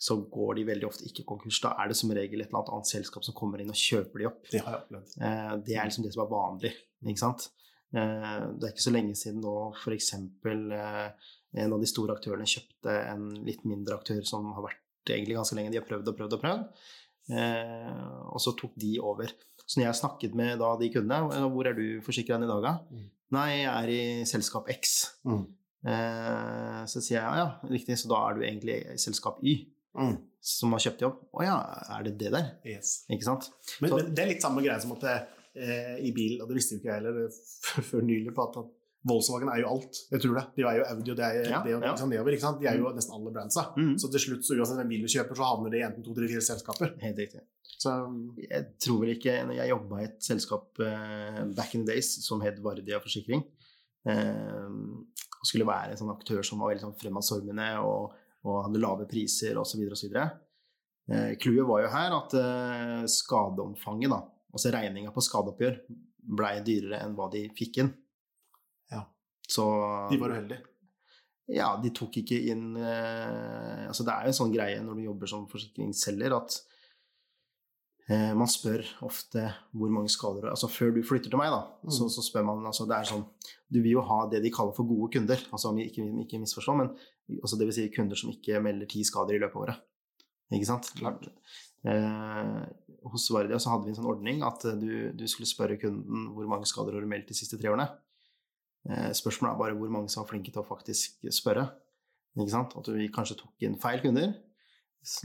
så går de veldig ofte ikke konkurs. Da er det som regel et eller annet annet selskap som kommer inn og kjøper de opp. Det har jeg opplevd. Eh, Det er liksom det som er vanlig, ikke sant. Det er ikke så lenge siden nå f.eks. en av de store aktørene kjøpte en litt mindre aktør som har vært egentlig ganske lenge. De har prøvd og prøvd og prøvd, Eh, og så tok de over. Så når jeg snakket med da de kundene, «Eh, hvor er du forsikra i dag, da? Mm. Nei, jeg er i selskap X. Mm. Eh, Så sier jeg ja, ja, riktig, så da er du egentlig i selskap Y, Mm. som har kjøpt jobb. Å ja, er det det der? Yes. Ikke sant? Men, Så- men det er litt samme greie som at eh, i bil, og det visste jo ikke jeg heller før nylig, på at, at Volkswagen er jo alt. Jeg tror det. De er jo Audi, og det er Ja, det og det, ja. nedover. Ikke sant? De er jo nesten alle brandsa. Mm. Så til slutt, så uansett hvem bil du kjøper, så havner det i enten to, tre, fire selskaper. Helt riktig. Så Jeg tror vel ikke når Jeg jobba i et selskap uh, back in the days som het Vardia Forsikring. uh, og skulle være en sånn aktør som var veldig sånn fremadstormende og, og hadde lave priser osv. osv. Eh, Clouet var jo her at skadeomfanget, da, altså regninga på skadeoppgjør, blei dyrere enn hva de fikk inn. Så de var uheldige. ja, de tok ikke inn eh, Altså, det er jo en sånn greie når du jobber som forsikringsselger, at eh, man spør ofte hvor mange skader Altså, før du flytter til meg, da, Mm. så, så spør man altså, Det er sånn Du vil jo ha det de kaller for gode kunder. Altså, ikke, ikke misforstå, men altså, det vil si kunder som ikke melder ti skader i løpet av året. Ikke sant? Klart. Eh, hos Vardia så hadde vi en sånn ordning at du, du skulle spørre kunden hvor mange skader har du meldt de siste tre årene. Eh, spørsmålet er bare hvor mange som er flinke til å faktisk spørre. Ikke sant? At vi kanskje tok inn feil kunder,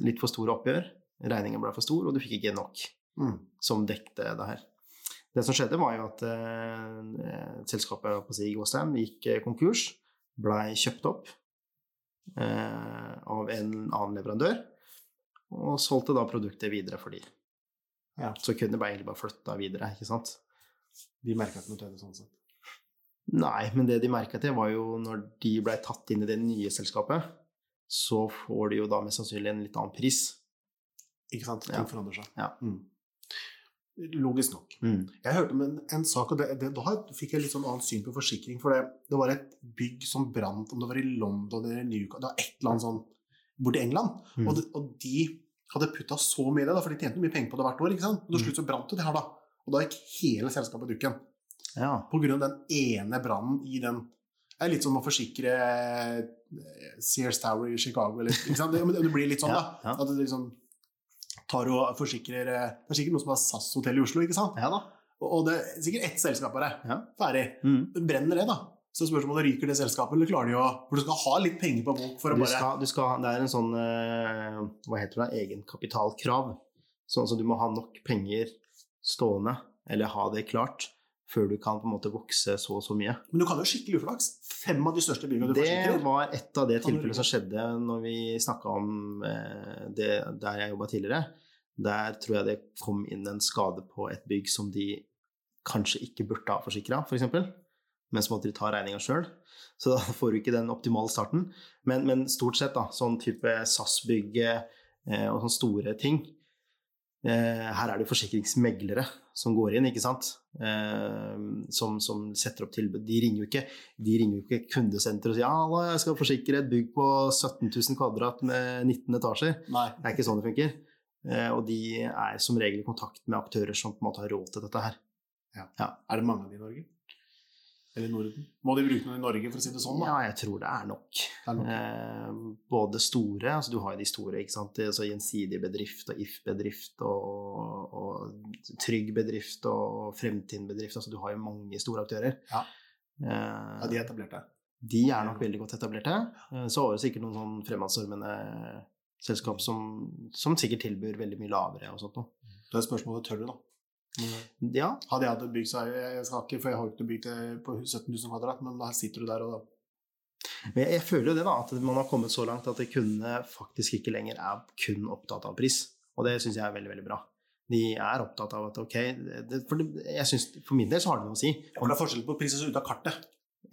litt for store oppgjør, regningen ble for stor, og du fikk ikke nok Mm. som dekte det her. Det som skjedde, var jo at eh, selskapet si, Gåstein gikk eh, konkurs, blei kjøpt opp eh, av en annen leverandør, og solgte da produktet videre for de. Ja. Så kundene ble egentlig bare flytta videre, ikke sant. De merka ikke noe til det sånn sett. Nei, men det de merka til, var jo når de blei tatt inn i det nye selskapet, så får de jo da mest sannsynlig en litt annen pris. Ikke sant? Ja. Ting forandrer seg. Ja. Mm. Logisk nok. Jeg hørte om en, en sak, og det, det, da fikk jeg litt sånn annet syn på forsikring. For det, det var et bygg som brant, om det var i London eller Newcastle Det var et eller annet sånn borti England. Mm. Og, de, og de hadde putta så mye i det, da, for de tjente mye penger på det hvert år. ikke sant? Og til Mm. slutt så brant det her, da. Og da gikk hele selskapet dukken. Ja. På grunn av den ene brannen i den Det er litt som å forsikre eh, Sears Tower i Chicago, eller? Det, det blir litt sånn, Ja, da. ja. At det liksom tar og forsikrer eh, Det er sikkert noe som har SAS-hotell i Oslo, ikke sant? ja da. Og det er sikkert ett selskap bare. Ja. Ferdig. Mm. Brenner det, da. Så spørsmålet ryker det selskapet, eller klarer de å For du skal ha litt penger på bok for å Du bare skal, du skal, det er en sånn eh, Hva heter det? Egenkapitalkrav. Sånn at du må ha nok penger stående, eller ha det klart, før du kan på en måte vokse så og så mye. Men du kan jo skikkelig uflaks. Fem av de største byggene du Det forsikrer. var et av det tilfellene som skjedde når vi snakka om eh, det der jeg jobba tidligere. Der tror jeg det kom inn en skade på et bygg som de kanskje ikke burde ha forsikra, f.eks. Men så måtte de ta regninga sjøl. Så da får du ikke den optimale starten. Men, men stort sett, da, sånn type SAS-bygg eh, og sånne store ting Her er det forsikringsmeglere som går inn, ikke sant? Eh, som, som setter opp tilbud. De ringer jo ikke, de ringer jo ikke kundesenter og sier ja, jeg skal forsikre et bygg på 17 000 kvadrat med 19 etasjer. Nei. Det er ikke sånn det funker. Eh, og de er som regel i kontakt med aktører som på en måte har råd til dette her. Er det mange av de i Norge? Eller Norden? Må de bruke noen i Norge, for å si det sånn? da? Ja, jeg tror det er nok. Det er nok. Eh, både store, altså du har jo de store, ikke sant. Altså Gjensidig bedrift og If-bedrift og, og Trygg bedrift og Fremtind bedrift. Altså du har jo mange store aktører. Ja. Eh, Ja, de er etablerte. de er nok veldig godt etablerte. Eh, Så har du sikkert noen sånn fremadstormende selskap som, som sikkert tilbyr veldig mye lavere og sånt noe. Det er spørsmålet tør du, da. Ja, Hadde jeg hatt et bygg, så jeg, skal ikke, for jeg har ikke bygd det på 17 000 kvadrat, men da sitter du der og da men jeg, føler jo det, da, at man har kommet så langt at kundene faktisk ikke lenger er kun opptatt av pris. Og det syns jeg er veldig, veldig bra. De er opptatt av at ok det, For, jeg synes, for min del så har det noe å si. For det er forskjell på pris ut av kartet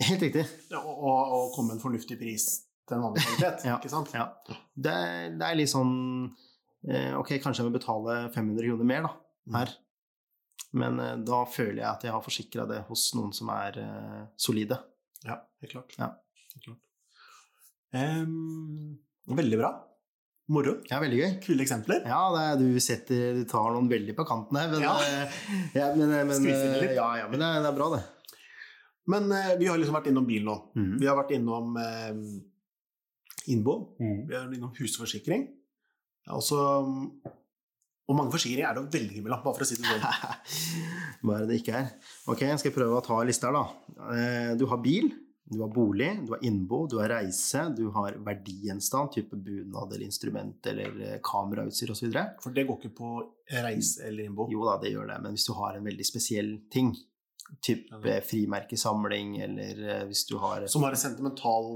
Helt riktig. og, og, og komme en fornuftig pris til en vanlig kvalitet. Ja. ikke sant? Ja. Det, det er litt sånn eh, Ok, kanskje jeg må betale 500 kroner mer da, her. Men eh, da føler jeg at jeg har forsikra det hos noen som er eh, solide. Ja, helt klart. Ja. Helt klart. Um, veldig bra. Moro. Ja, veldig gøy. Kule eksempler. Ja, det er, du, setter, du tar noen veldig på kanten her. Men, Ja. eh, ja, men, men. Ja, ja, men det, det er bra, det. Men uh, vi har liksom vært innom bil nå. Mm. Vi har vært innom uh, innbo. Vi har vært innom husforsikring. Også, og mange forsikringer er det å velge mellom, bare for å si det sånn. Hva er det det ikke er? Ok, jeg skal prøve å ta lista her, da. Eh, Du har bil, du har bolig, du har innbo, du har reise, du har verdigjenstand, type bunad eller instrument eller eh, kamerautstyr osv. For det går ikke på reise eller innbo. Jo da, det gjør det, men hvis du har en veldig spesiell ting, type frimerkesamling, eller eh, hvis du har Som har en sentimental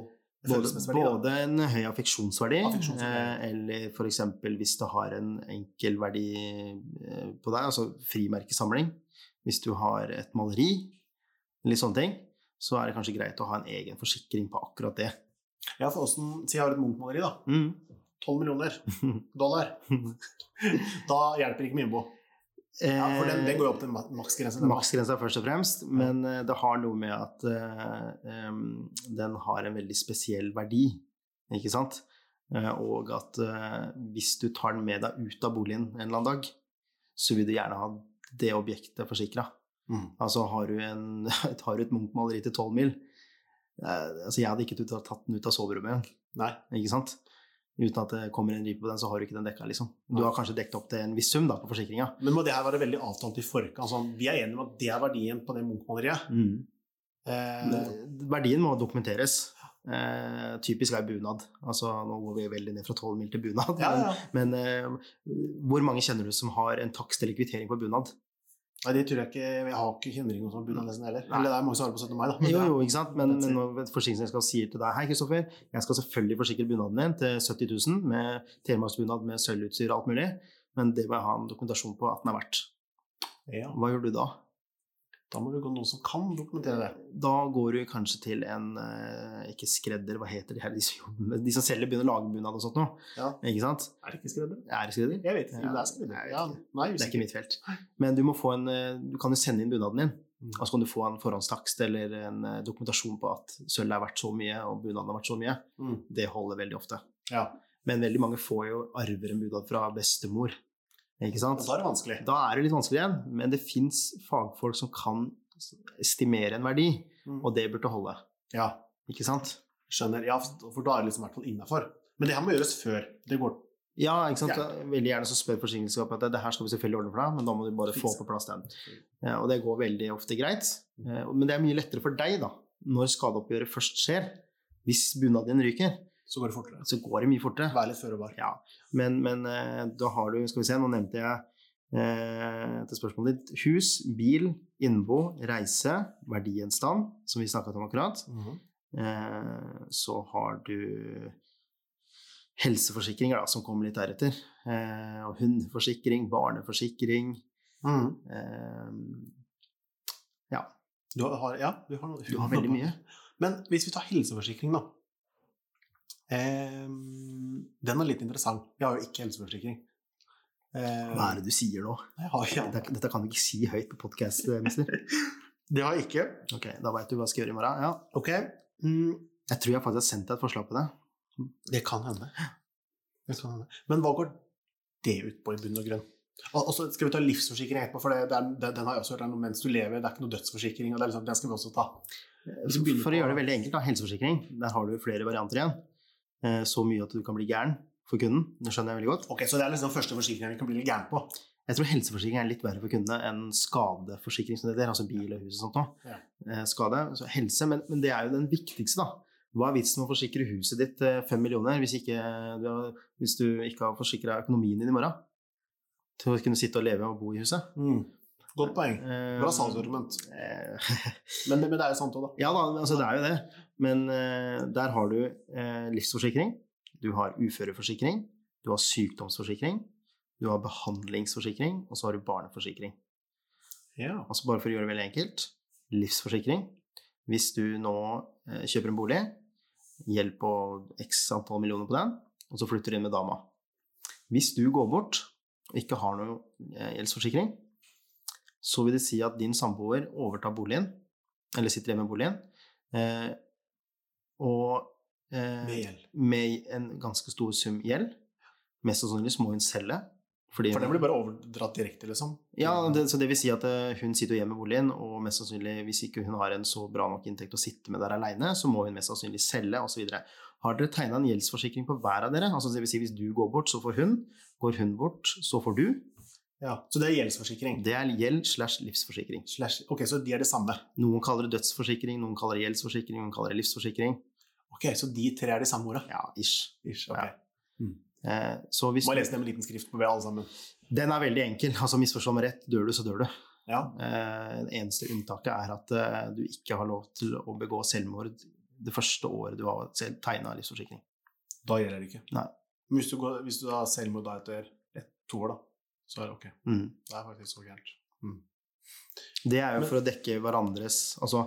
både, både en høy affeksjonsverdi, Affeksjonsverdi. eh, eller f.eks. hvis det har en enkel verdi eh, på deg, altså frimerkesamling. Hvis du har et maleri, litt sånne ting, så er det kanskje greit å ha en egen forsikring på akkurat det. Ja, for åssen Si jeg har et Munch-maleri, da. Mm. 12 millioner dollar. Da hjelper ikke med innbo. Ja, for den, den går jo opp til maksgrensa? Maksgrensa først og fremst, men eh, det har noe med at uh, den har en veldig spesiell verdi, ikke sant? Uh, og at uh, hvis du tar den med deg ut av boligen en eller annen dag, så vil du gjerne ha det objektet forsikra. Mm. Altså har du, en, har du et Munch-maleri til 12 mil eh, altså Jeg hadde ikke tatt den ut av soverommet Nei. ikke sant? Uten at det kommer en ripe på den, så har du ikke den dekka, liksom. Du har kanskje dekket opp til en viss sum da, på forsikringa. Men må det her være veldig avtalt i forkant? Altså, vi er enige om at det er verdien på det Munch-maleriet. Mm. Eh, Verdien må dokumenteres. Eh, typisk er bunad. Altså, nå går vi veldig ned fra 12 mil til bunad. ja, ja. Men, men eh, hvor mange kjenner du som har en takst eller kvittering på bunad? Nei, det tror jeg ikke Jeg har ikke hindringer har bunad nesten heller. Nei. Eller det er mange som har det på 17. mai, da. Men Jo, jo, ikke sant? Men, men når et forsikringsselskap sier til deg Hei, Kristoffer, jeg skal selvfølgelig forsikre bunaden din til 70 000 med telemarksbunad med sølvutstyr og alt mulig, men det må jeg ha en dokumentasjon på at den er verdt. Ja. Hva gjør du da? Da må du gå noen som kan dokumentere det. Da går du kanskje til en eh, Ikke skredder, hva heter de her? De som, de som selger begynner å lage bunad og sånt noe. Ja. Ikke sant? Er det ikke skredder? Er det skredder? Jeg vet ikke. Ja, det er skredder. Ja, nei, Det er ikke mitt felt. Men du, må få en, eh, du kan jo sende inn bunaden din, Mm. og så kan du få en forhåndstakst eller en eh, dokumentasjon på at sølvet er verdt så mye, og bunaden er verdt så mye. Mm. Det holder veldig ofte. Ja. Men veldig mange får jo arver en bunad fra bestemor. Ikke sant? Og da er det vanskelig. Da er det litt vanskelig igjen, men det fins fagfolk som kan estimere en verdi, Mm. og det burde holde. Ja, Ikke sant? skjønner. Ja, for da er det liksom i hvert fall innafor. Men det her må gjøres før. Det går Ja, ikke sant? Ja. Veldig gjerne så spør forsikringsselskapet at det, her skal vi selvfølgelig ordne for deg, men da må du bare få på plass den. Ja, og det går veldig ofte greit. Eh, Men det er mye lettere for deg, da, når skadeoppgjøret først skjer. Hvis bunaden din ryker, Så går det fortere. så går det mye fortere. Vær litt føre var. Ja, men, men eh, da har du Skal vi se, nå nevnte jeg eh, til spørsmålet ditt hus, bil, innbo, reise, verdigjenstand, som vi snakket om akkurat. Mhm. Eh, så har du helseforsikringer, da, som kommer litt deretter. Eh, og hundeforsikring, barneforsikring. Mhm. Eh, Du har, ja, du har, noe- du har veldig mye. Men hvis vi tar helseforsikring, da. Ehm, den er litt interessant. Jeg har jo ikke helseforsikring. Eh, Hva er det du sier nå? Har ja. Dette, dette kan du ikke si høyt på podkast, mister. Det har jeg ikke. Ok, da veit du hva jeg skal gjøre i morgen. Ja. Ok. Mm, Jeg tror jeg faktisk har sendt deg et forslag på det. det kan hende. Det kan hende. Men hva går det ut på i bunn og grunn? Og så skal vi ta livsforsikring etterpå, for det, det er, det, den har jeg også hørt er noe mens du lever. Det er ikke noe dødsforsikring. og det er liksom, Den skal vi også ta. Hvis vi For å gjøre det veldig enkelt, da, helseforsikring, der har du flere varianter igjen. Eh, Så mye at du kan bli gæren for kunden. Det skjønner jeg veldig godt. Ok, Så det er liksom den første forsikringen vi kan bli litt gæren på. Jeg tror helseforsikring er litt verre for kundene enn skadeforsikring, som det heter, altså bil og hus og sånt noe. Ja. Eh, Skade, så helse, men, men det er jo den viktigste, da. Hva er vitsen med å forsikre huset ditt til fem millioner hvis, ikke, du har, hvis du ikke har forsikra økonomien din i morgen? Til å kunne sitte og leve og bo i huset. Mm. Godt poeng. Eh, Bra salgsargument. eh, Men, det- men det er jo sant òg, da. Ja da, altså det er jo det. Men eh, der har du eh, livsforsikring, du har uføreforsikring, du har sykdomsforsikring, du har behandlingsforsikring, og så har du barneforsikring. Ja. Altså bare for å gjøre det veldig enkelt. Livsforsikring. Hvis du nå eh, kjøper en bolig, hjelp på x antall millioner på den, og så flytter du inn med dama. Hvis du går bort og ikke har noe gjeldsforsikring, så vil det si at din samboer overtar boligen, eller sitter igjen med boligen, eh, og eh, Med med en ganske stor sum gjeld. Mest sannsynlig må hun selge. Fordi For det blir bare overdratt direkte, liksom? ja, det, så det vil si at eh, hun sitter hjemme i boligen, og mest sannsynlig, hvis ikke hun har en så bra nok inntekt å sitte med der aleine, så må hun mest sannsynlig selge, osv. Har dere tegna en gjeldsforsikring på hver av dere? Altså det vil si hvis du går bort, så får hun. Går hun bort, så får du. Ja. Så det er gjeldsforsikring? Det er gjeld slash livsforsikring. Slash, ok, så de er det samme? Noen kaller det dødsforsikring, noen kaller det gjeldsforsikring, noen kaller det livsforsikring. Ok, så de tre er de samme orda? Ja, ish. Ish, okay. Ja. Eh, så hvis Må lese den med liten skrift på alle sammen? Den er veldig enkel. Altså misforstå meg rett, dør du, så dør du. Ja. Eh, det eneste unntaket er at eh, du ikke har lov til å begå selvmord det første året du har tegna livsforsikring. Da gjelder det ikke? Nei. Men hvis du, går, hvis du har selvmord da etter et, to år, da, så er det ok. Mm. Det er faktisk så gærent. Det er jo Men- for å dekke hverandres Altså,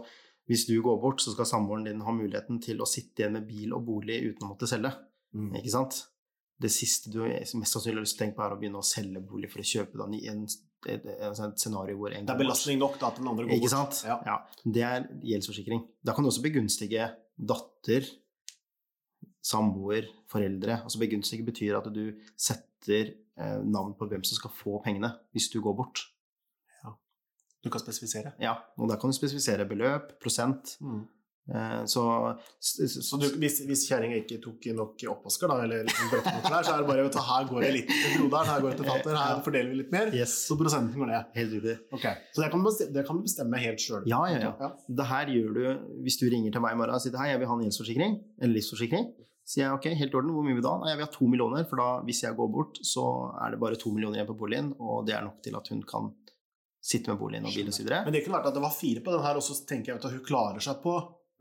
hvis du går bort, så skal samboeren din ha muligheten til å sitte igjen med bil og bolig uten å måtte selge. Mm. Ikke sant? Det siste du mest sannsynlig har lyst til å tenke på, er å begynne å selge bolig for å kjøpe den i en, et, et, et scenario hvor en Det er belastning nok da, at den andre går Ikke bort. sant? Ja. Ja. Det er gjeldsforsikring. Da kan du også begunstige datter, samboer, foreldre. Altså begunstige betyr at du setter eh, navn på hvem som skal få pengene hvis du går bort. Du kan spesifisere. Ja, og da kan du spesifisere beløp, prosent. Eh, så, Så du, hvis, hvis kjerringa ikke tok nok oppvasker, da, eller brøttemotor klær, så er det bare vet du, her går det litt til broderen, her går det til fatter, her fordeler vi litt mer, Yes, så prosenten går ned. helt riktig. Okay. Så det kan du bestemme, det kan du bestemme helt sjøl. Ja, ja, ja. Det her gjør du hvis du ringer til meg i morgen og sier hei, jeg vil ha en gjeldsforsikring, eller livsforsikring. Sier jeg ok, helt i orden, hvor mye vil du ha? Nei, jeg vil ha to millioner, for da hvis jeg går bort, så er det bare to millioner igjen på boligen, og det er nok til at hun kan sitte med boligen og bil og så. Men det kunne vært at det var fire på den her, og så tenker jeg at hun klarer seg på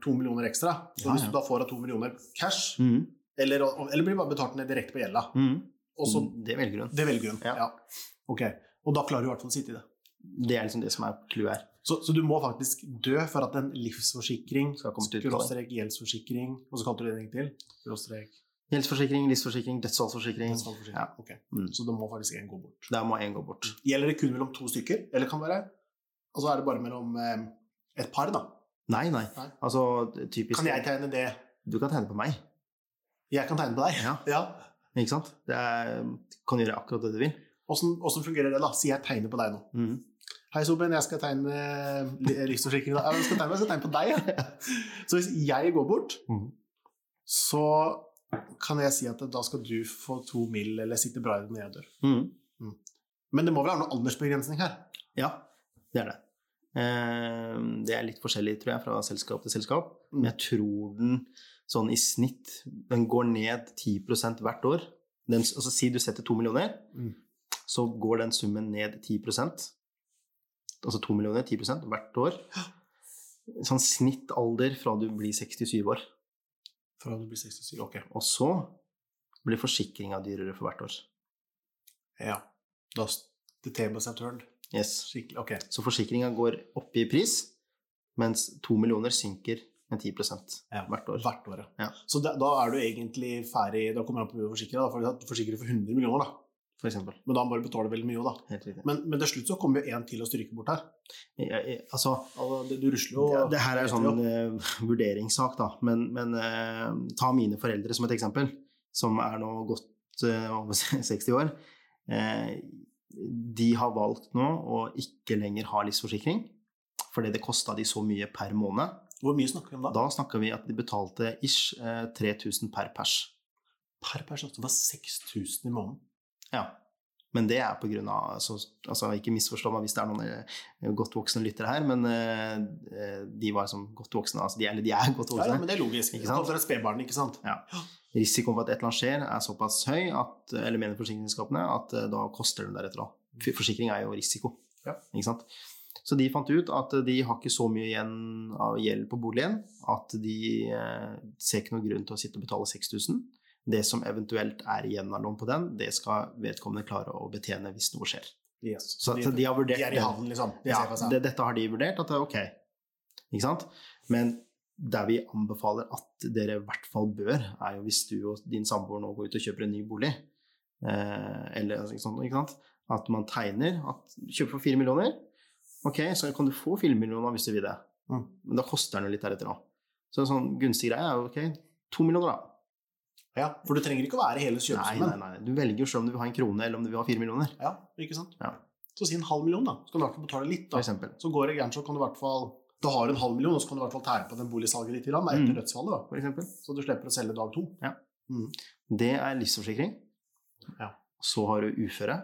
to millioner ekstra. Så Ja, hvis du da får av to millioner cash, mm. eller, eller blir bare betalt ned direkte på gjelda, mm. så Det velger hun. Det velger hun. Ja. Ja. Ok. Og da klarer du i hvert fall å sitte i det. Det er liksom det som er clouet her. Så, så du må faktisk dø for at en livsforsikring, skråstrek gjeldsforsikring, og så kalte du det en gang til? Skråstrek Gjeldsforsikring, livsforsikring, dødsfallsforsikring. Ja. Okay. Mm. Så det må faktisk én gå bort. Der må én gå bort. Gjelder det kun mellom to stykker, eller kan det være Altså er det bare mellom eh, et par, da. Nei, nei. Nei. Altså typisk Kan jeg tegne det Du kan tegne på meg, Jeg kan tegne på deg? Ja. ja. ikke sant? Det er, kan gjøre akkurat det du vil. Åssen fungerer det, da? Si jeg tegner på deg nå. Mm. Hei, Soben, jeg skal tegne li- livsforsikring. da. Ja, jeg skal tegne, jeg skal tegne på deg, ja. Så hvis jeg går bort, mm. så kan jeg si at da skal du få to mil, eller sitte bra i det når jeg dør. Mhm. Men det må vel være noen aldersbegrensning her? Ja, det er det. Eh, Det er litt forskjellig, tror jeg, fra selskap til selskap. Men jeg tror den sånn i snitt Den går ned 10% hvert år. Den, altså Si du setter to millioner, Mm. så går den summen ned 10% Altså to millioner, 10% hvert år. Sånn snittalder fra du blir 67 år. Fra du blir 67? Ok. Og så blir forsikringa dyrere for hvert år. Ja. Da The tables have turned. Yes. Skikkelig. Ok. Så forsikringa går opp i pris, mens to millioner synker med 10 Ja. hvert år. Hvert år, Ja. Så da, da er du egentlig ferdig Da kommer det an på hvor forsikre du forsikrer. For du forsikrer for 100 millioner, da. For eksempel. Men da må du betale veldig mye òg, da. Men, men til slutt så kommer jo én til å stryke bort her. Altså, Altså, det- du rusler jo ja, det her er jo sånn uh, vurderingssak, da. Men, men uh, ta mine foreldre som et eksempel, som er nå godt uh, over 60 år. Eh, de har valgt nå å ikke lenger ha livsforsikring, fordi det kosta de så mye per måned. Hvor mye snakker vi om da? Da snakker vi at de betalte ish eh, 3000 per pers. Per pers? Det var 6000 i måneden. Ja. Men det er på grunn av altså, altså Ikke misforstå meg hvis det er noen eh, godt voksne lyttere her, men eh, de var som godt voksne. Altså, de, eller de er godt voksne. ja, men det er logisk. Ikke sant? Det et spedbarn, ikke sant? Ja. Risikoen for at et eller annet skjer, er såpass høy, at, eller mener forsikringsselskapene, at uh, da koster det deretter òg. Forsikring er jo risiko. Ja. Ikke sant? Så de fant ut at de har ikke så mye igjen av gjeld på boligen at de uh, ser ikke noen grunn til å sitte og betale 6000. Det som eventuelt er igjen av lån på den, det skal vedkommende klare å betjene hvis noe skjer. Yes. Så de, at de har vurdert de er i havn, liksom. De ja, det, dette har de vurdert, at det er ok. Ikke sant? Men der vi anbefaler at dere i hvert fall bør, er jo hvis du og din samboer nå går ut og kjøper en ny bolig, eh, eller ikke sant, ikke sant? at man tegner at kjøper for fire millioner, ok, så kan du få fire millioner hvis du vil det. Mm. Men da koster den jo litt deretter òg. Så en sånn gunstig greie er jo ok, to millioner, da. Ja, for du trenger ikke å være hele Nei, kjøpesummen. nei, nei. Du velger jo selv om du vil ha en krone eller om du vil ha fire millioner, Ja, ikke sant? Ja. Så si en halv million, da. Så kan du i hvert fall betale litt, da. Så går det gærent, så kan du i hvert fall du har en halv million, og så kan du i hvert fall tære på den boligsalget ditt i land etter Mm. dødsfallet. da. For eksempel. Så du slipper å selge dag to. Ja. Mm. Det er livsforsikring. Ja. Så har du uføre.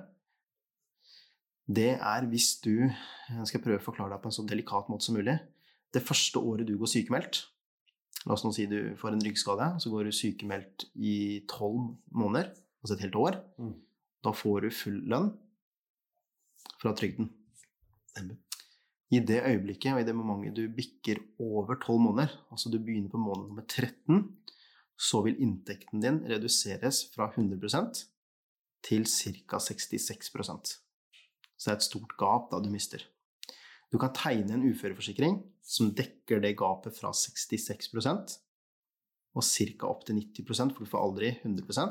Det er hvis du Jeg skal prøve å forklare deg på en så delikat måte som mulig. Det første året du går sykemeldt La oss nå si du får en ryggskade, så går du sykemeldt i tolv måneder, altså et helt år. Mm. Da får du full lønn fra trygden. Stemmer. I det øyeblikket og i det momentet du bikker over tolv måneder, altså du begynner på måned nummer 13, så vil inntekten din reduseres fra 100% til ca. 66% Så det er et stort gap da du mister. Du kan tegne en uføreforsikring som dekker det gapet fra 66% og ca. opp til 90% for du får aldri 100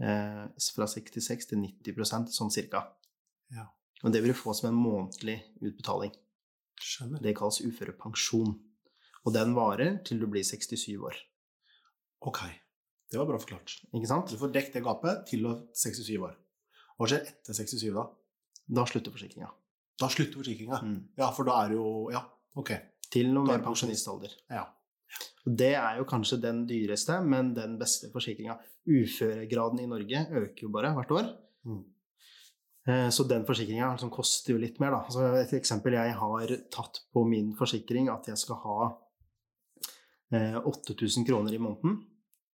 eh, Fra 66 til 90% sånn cirka. Ja. Og det vil du få som en månedlig utbetaling. Skjønner. Det kalles uførepensjon. Og den varer til du blir 67 år. Ok. Det var bra forklart. Ikke sant? Du får dekket det gapet til du er 67 år. Hva skjer etter 67 da? Da slutter forsikringa. Da slutter forsikringa. Mm. Ja, for da er det jo Ja, ok. Til noe mer er pensjonistalder. Ja. Det er jo kanskje den dyreste, men den beste forsikringa. Uføregraden i Norge øker jo bare hvert år. Mm. Eh, Så den forsikringa liksom koster jo litt mer, da. Altså et eksempel jeg har tatt på min forsikring, at jeg skal ha eh, 8000 kroner i måneden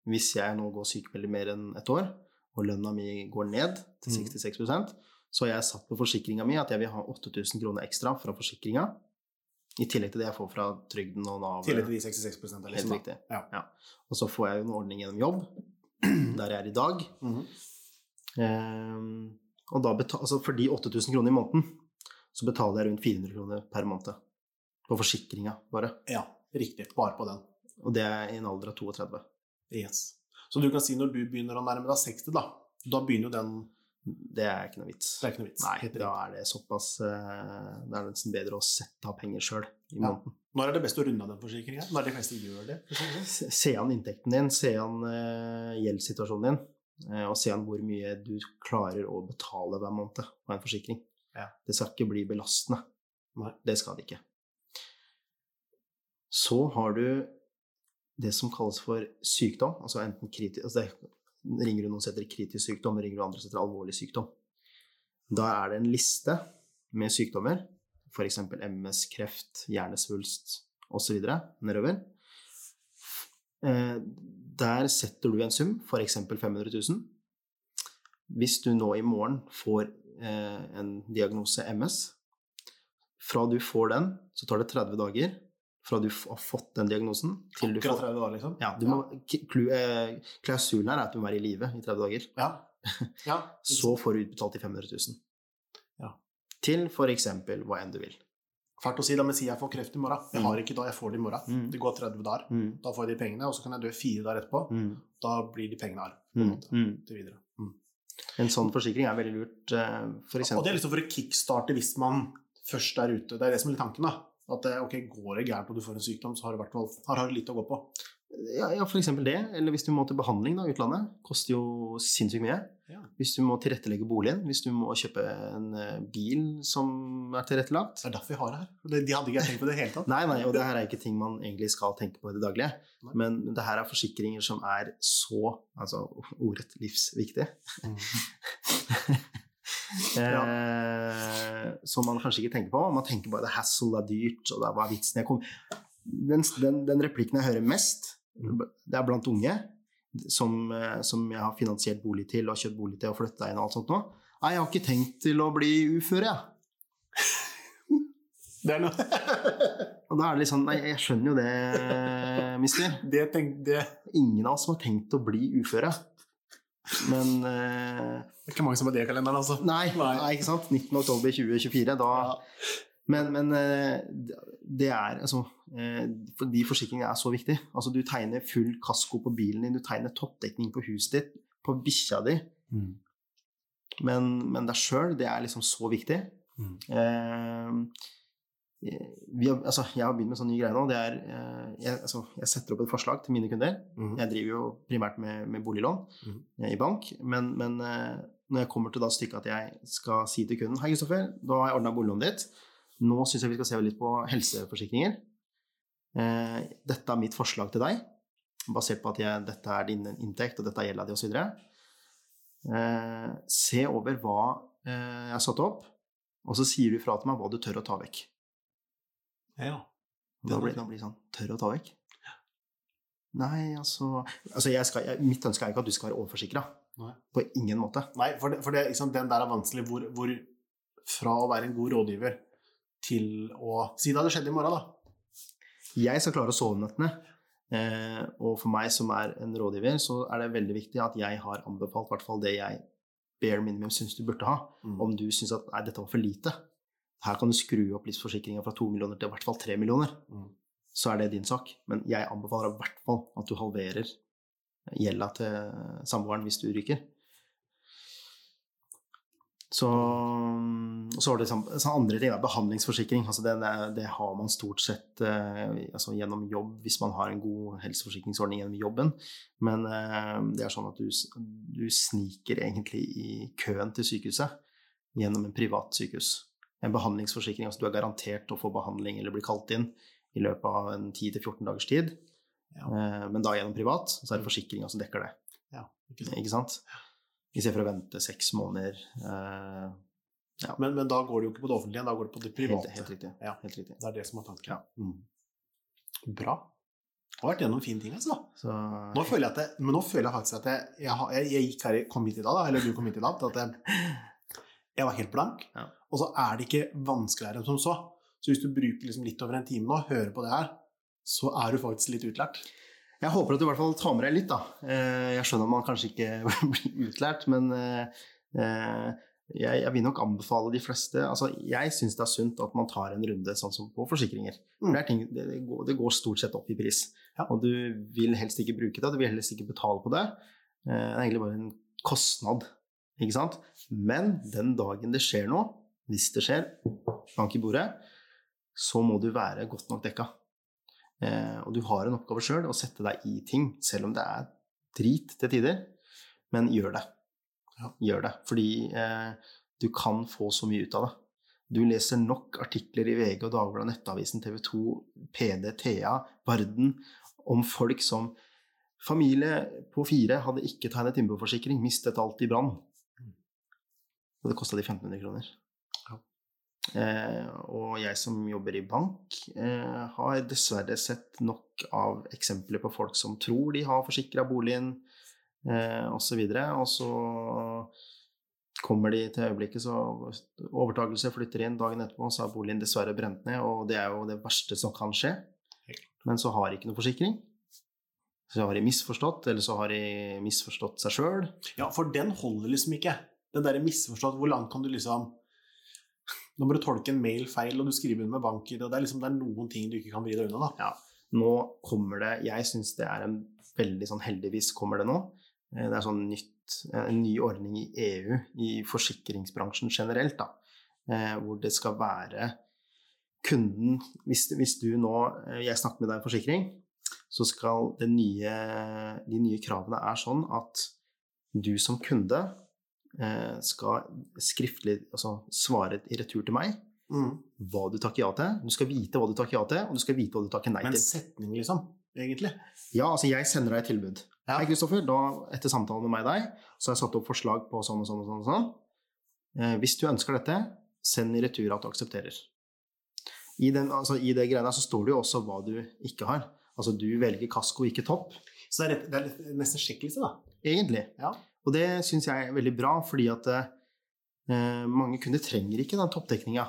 hvis jeg nå går sykemeldt mer enn et år, og lønna mi går ned til Mm. 66% så har jeg satt på forsikringa mi at jeg vil ha 8000 kroner ekstra fra forsikringa, i tillegg til det jeg får fra trygden og Nav. I tillegg til de 66 liksom, Helt riktig. Ja. Og så får jeg jo en ordning gjennom jobb, der jeg er i dag. Mm -hmm. um, og da betal, altså for de 8000 kroner i måneden, så betaler jeg rundt 400 kroner per måned. På forsikringa, bare. ja, riktig. Bare på den. Og det er i en alder av 32. Yes. Så du kan si når du begynner å nærme deg 60, da, da begynner jo den Det er ikke noe vits. Det er ikke noe vits. Nei, da er det såpass eh, Det er nesten bedre å sette av penger sjøl i Ja. måneden. Når er det best å runde av den forsikringen? Når de fleste gjør det? det sånn? Se an inntekten din, se an eh, gjeldssituasjonen din, eh, og se an hvor mye du klarer å betale hver måned på en forsikring. Ja. Det skal ikke bli belastende. Nei. Det skal det ikke. Så har du det som kalles for sykdom, altså enten kritisk altså det ringer du noen som heter kritisk sykdom, ringer du andre som heter alvorlig sykdom. Da er det en liste med sykdommer, f.eks. MS, kreft, hjernesvulst osv. nedover. Eh, Der setter du en sum, f.eks. 500 000. Hvis du nå i morgen får eh, en diagnose MS, fra du får den, så tar det 30 dager fra du har fått den diagnosen, til du får 30 dager, liksom? ja, du må, eh, Klausulen her er at du må være i live i 30 dager. Ja. ja. Så får du utbetalt de 500 000. Ja. Til f.eks. hva enn du vil. Fælt å si, da, men si jeg får kreft i morgen. Jeg Mm. har ikke da, jeg får det i morgen. Mm. Det går 30 dager. Mm. Da får jeg de pengene, og så kan jeg dø fire dager etterpå. Mm. Da blir de pengene arv. på en Mm. måte, Mm. til videre. En sånn forsikring er veldig lurt. eh, For Og det er liksom for å kickstarte hvis man først er ute. Det er det som er tanken. da. At det ok, går det gærent og du får en sykdom, så har du hvert fall har, har du litt å gå på. Ja, ja, eksempel det. Eller hvis du må til behandling i utlandet. Koster jo sinnssykt mye. Ja. Hvis du må tilrettelegge boligen. Hvis du må kjøpe en eh, bil som er tilrettelagt. Det er derfor vi har det her. De hadde ikke jeg tenkt på det hele tatt. Nei, nei, og det her er ikke ting man egentlig skal tenke på i det daglige. Nei. Men det her er forsikringer som er så, altså ordet livsviktige. Mm. eh, som man kanskje ikke tenker på. Man tenker bare det hassle, det er dyrt, og det er hva er vitsen jeg kom. Den, den, den replikken jeg hører mest, det er blant unge som, eh, som jeg har finansiert bolig til og kjøpt bolig til og flytta inn og alt sånt nå. Nei, jeg har ikke tenkt til å bli ufør, jeg. Det er noe Og da er det litt sånn Nei, jeg skjønner jo det, mister. det, tenk, det Ingen av oss som har tenkt å bli uføre. Men eh, Det er ikke mange som har det i kalenderen, altså. nei, Nei. ikke sant? 19. oktober 2024, da Ja. Men, men eh, det er altså eh, Fordi forsikring er så viktig. Altså, du tegner full kasko på bilen din, du tegner toppdekning på huset ditt, på bikkja di. Mm. Men, men deg sjøl, det er liksom så viktig. Mm. Eh, har, altså, jeg har begynt med sånn ny greie nå. Det er, eh, jeg, altså, jeg setter opp et forslag til mine kunder. Mm. Jeg driver jo primært med, med boliglån eh, i bank. Men, men eh, når jeg kommer til da stykket at jeg skal si til kunden Hei, Kristoffer, da har jeg ordna boliglånet ditt. Nå syns jeg vi skal se litt på helseforsikringer. Eh, dette er mitt forslag til deg, basert på at jeg, dette er din inntekt, og dette er gjelda di, osv. Eh, se over hva eh, jeg har satt opp, og så sier du fra til meg hva du tør å ta vekk. Ja. Da blir da blir det sånn Tør å ta vekk? Nei, altså, altså jeg skal, jeg, Mitt ønske er ikke at du skal være overforsikra. På ingen måte. Nei, for, det, for det, sant, den der er vanskelig. Hvor, hvor fra å være en god rådgiver til å Si det hadde skjedd i morgen, da. Jeg skal klare å sove nettene. Eh, og for meg som er en rådgiver, så er det veldig viktig at jeg har anbefalt hvert fall det jeg bare minimum syns du burde ha. Mm. Om du syns at nei, dette var for lite, her kan du skru opp livsforsikringa fra to millioner til i hvert fall tre millioner, Mm. så er det din sak. Men jeg anbefaler i hvert fall at du halverer gjelda til samboeren hvis du ryker. Så, så var det så andre ting, da, behandlingsforsikring. Altså det, det, det har man stort sett eh, altså gjennom jobb hvis man har en god helseforsikringsordning gjennom jobben. Men eh, det er sånn at du, du sniker egentlig i køen til sykehuset gjennom en privat sykehus. En behandlingsforsikring, altså du er garantert å få behandling eller bli kalt inn i løpet av en 10-14 dagers tid. Ja. Eh, men da gjennom privat, så er det forsikringa som dekker det. Ja, ikke sant? Ikke sant? For å vente seks måneder. Ja. Men, men da går det jo ikke på det offentlige, da går det på det private. helt riktig. Ja. Helt riktig. Det er det som er tanken. Ja. Mm. Bra. Det har vært gjennom fine ting, altså. Så, Nå føler jeg det, men nå føler jeg faktisk at jeg, jeg, jeg, jeg i- kom hit i dag, da, eller du kom hit i dag, at jeg, jeg var helt blank. Ja. Og så er det ikke vanskeligere enn som så. Så hvis du bruker liksom litt over en time nå, hører på det her, så er du faktisk litt utlært. Jeg håper at du i hvert fall tar med deg litt, da. Eh, Jeg skjønner at man kanskje ikke blir utlært, men eh, eh, jeg, vil nok anbefale de fleste Altså, jeg syns det er sunt at man tar en runde sånn som på forsikringer. Mm. det, ting, det, går, det går stort sett opp i pris. Ja. Og du vil helst ikke bruke det, du vil helst ikke betale på det. Det er egentlig bare en kostnad, ikke sant? Men den dagen det skjer noe, hvis det skjer, bank i bordet, så må du være godt nok dekka. Eh, og du har en oppgave sjøl å sette deg i ting, selv om det er drit til tider. Men gjør det. Gjør det. Fordi eh, du kan få så mye ut av det. Du leser nok artikler i VG og Dagbladet, Nettavisen, TV 2, PD, Thea, Varden om folk som Familie på fire hadde ikke tegnet innboforsikring, mistet alt i brann. Og det kosta de 1500 kroner. Ja. Eh, og jeg som jobber i bank, eh, har dessverre sett nok av eksempler på folk som tror de har forsikra boligen, eh, osv. Og så kommer de til øyeblikket, så overtakelse flytter inn dagen etterpå, så har boligen dessverre brent ned, og det er jo det verste som kan skje. Men så har de ikke noe forsikring. Så har de misforstått, eller så har de misforstått seg sjøl. Ja, for den holder liksom ikke. Den derre misforstått, hvor langt kan du liksom Nå må du tolke en mail feil, og du skriver under med bank-ID, og det er liksom det er noen ting du ikke kan vri deg unna, da. Ja. Nå kommer det Jeg syns det er en veldig sånn Heldigvis kommer det nå. Eh, Det er sånn nytt, eh, en ny ordning i EU, i forsikringsbransjen generelt, da. eh, Hvor det skal være kunden Hvis, hvis du nå Jeg snakker med deg om forsikring, så skal nye, de nye kravene er sånn at du som kunde skal skriftlig altså svare i retur til meg Mm. hva du takker ja til. Du skal vite hva du takker ja til, og du skal vite hva du takker nei til. Men setning, liksom, egentlig. Ja, altså jeg sender deg et tilbud. Ja. Hei, Kristoffer, da etter samtalen med meg og deg, så har jeg satt opp forslag på sånn og sånn og sånn. og sånn. Eh, hvis du ønsker dette, send i retur at du aksepterer. I, den, altså, I det her så står det jo også hva du ikke har. Altså du velger kasko, ikke topp. Så det er, rett, det er nesten sjekkliste, da. Egentlig. Ja. Og det syns jeg er veldig bra, fordi at eh, mange kunder trenger ikke den toppdekninga.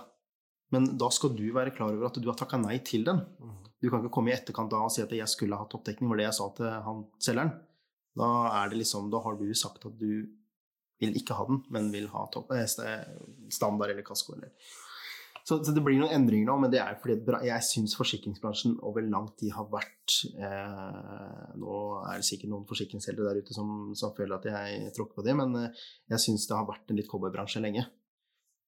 Men da skal du være klar over at du har takka nei til den. Mm. Du kan ikke komme i etterkant da og si at jeg skulle ha toppdekning, var det jeg sa til han selgeren. Da er det liksom, da har du sagt at du vil ikke ha den, men vil ha topp, eh, standard eller kasko. Eller. Så, så, det blir noen endringer nå, men det er fordi jeg syns forsikringsbransjen over lang tid har vært eh, Nå er det sikkert noen forsikringsselgere der ute som, som, føler at jeg tråkker på det, men eh, jeg syns det har vært en litt cowboybransje lenge.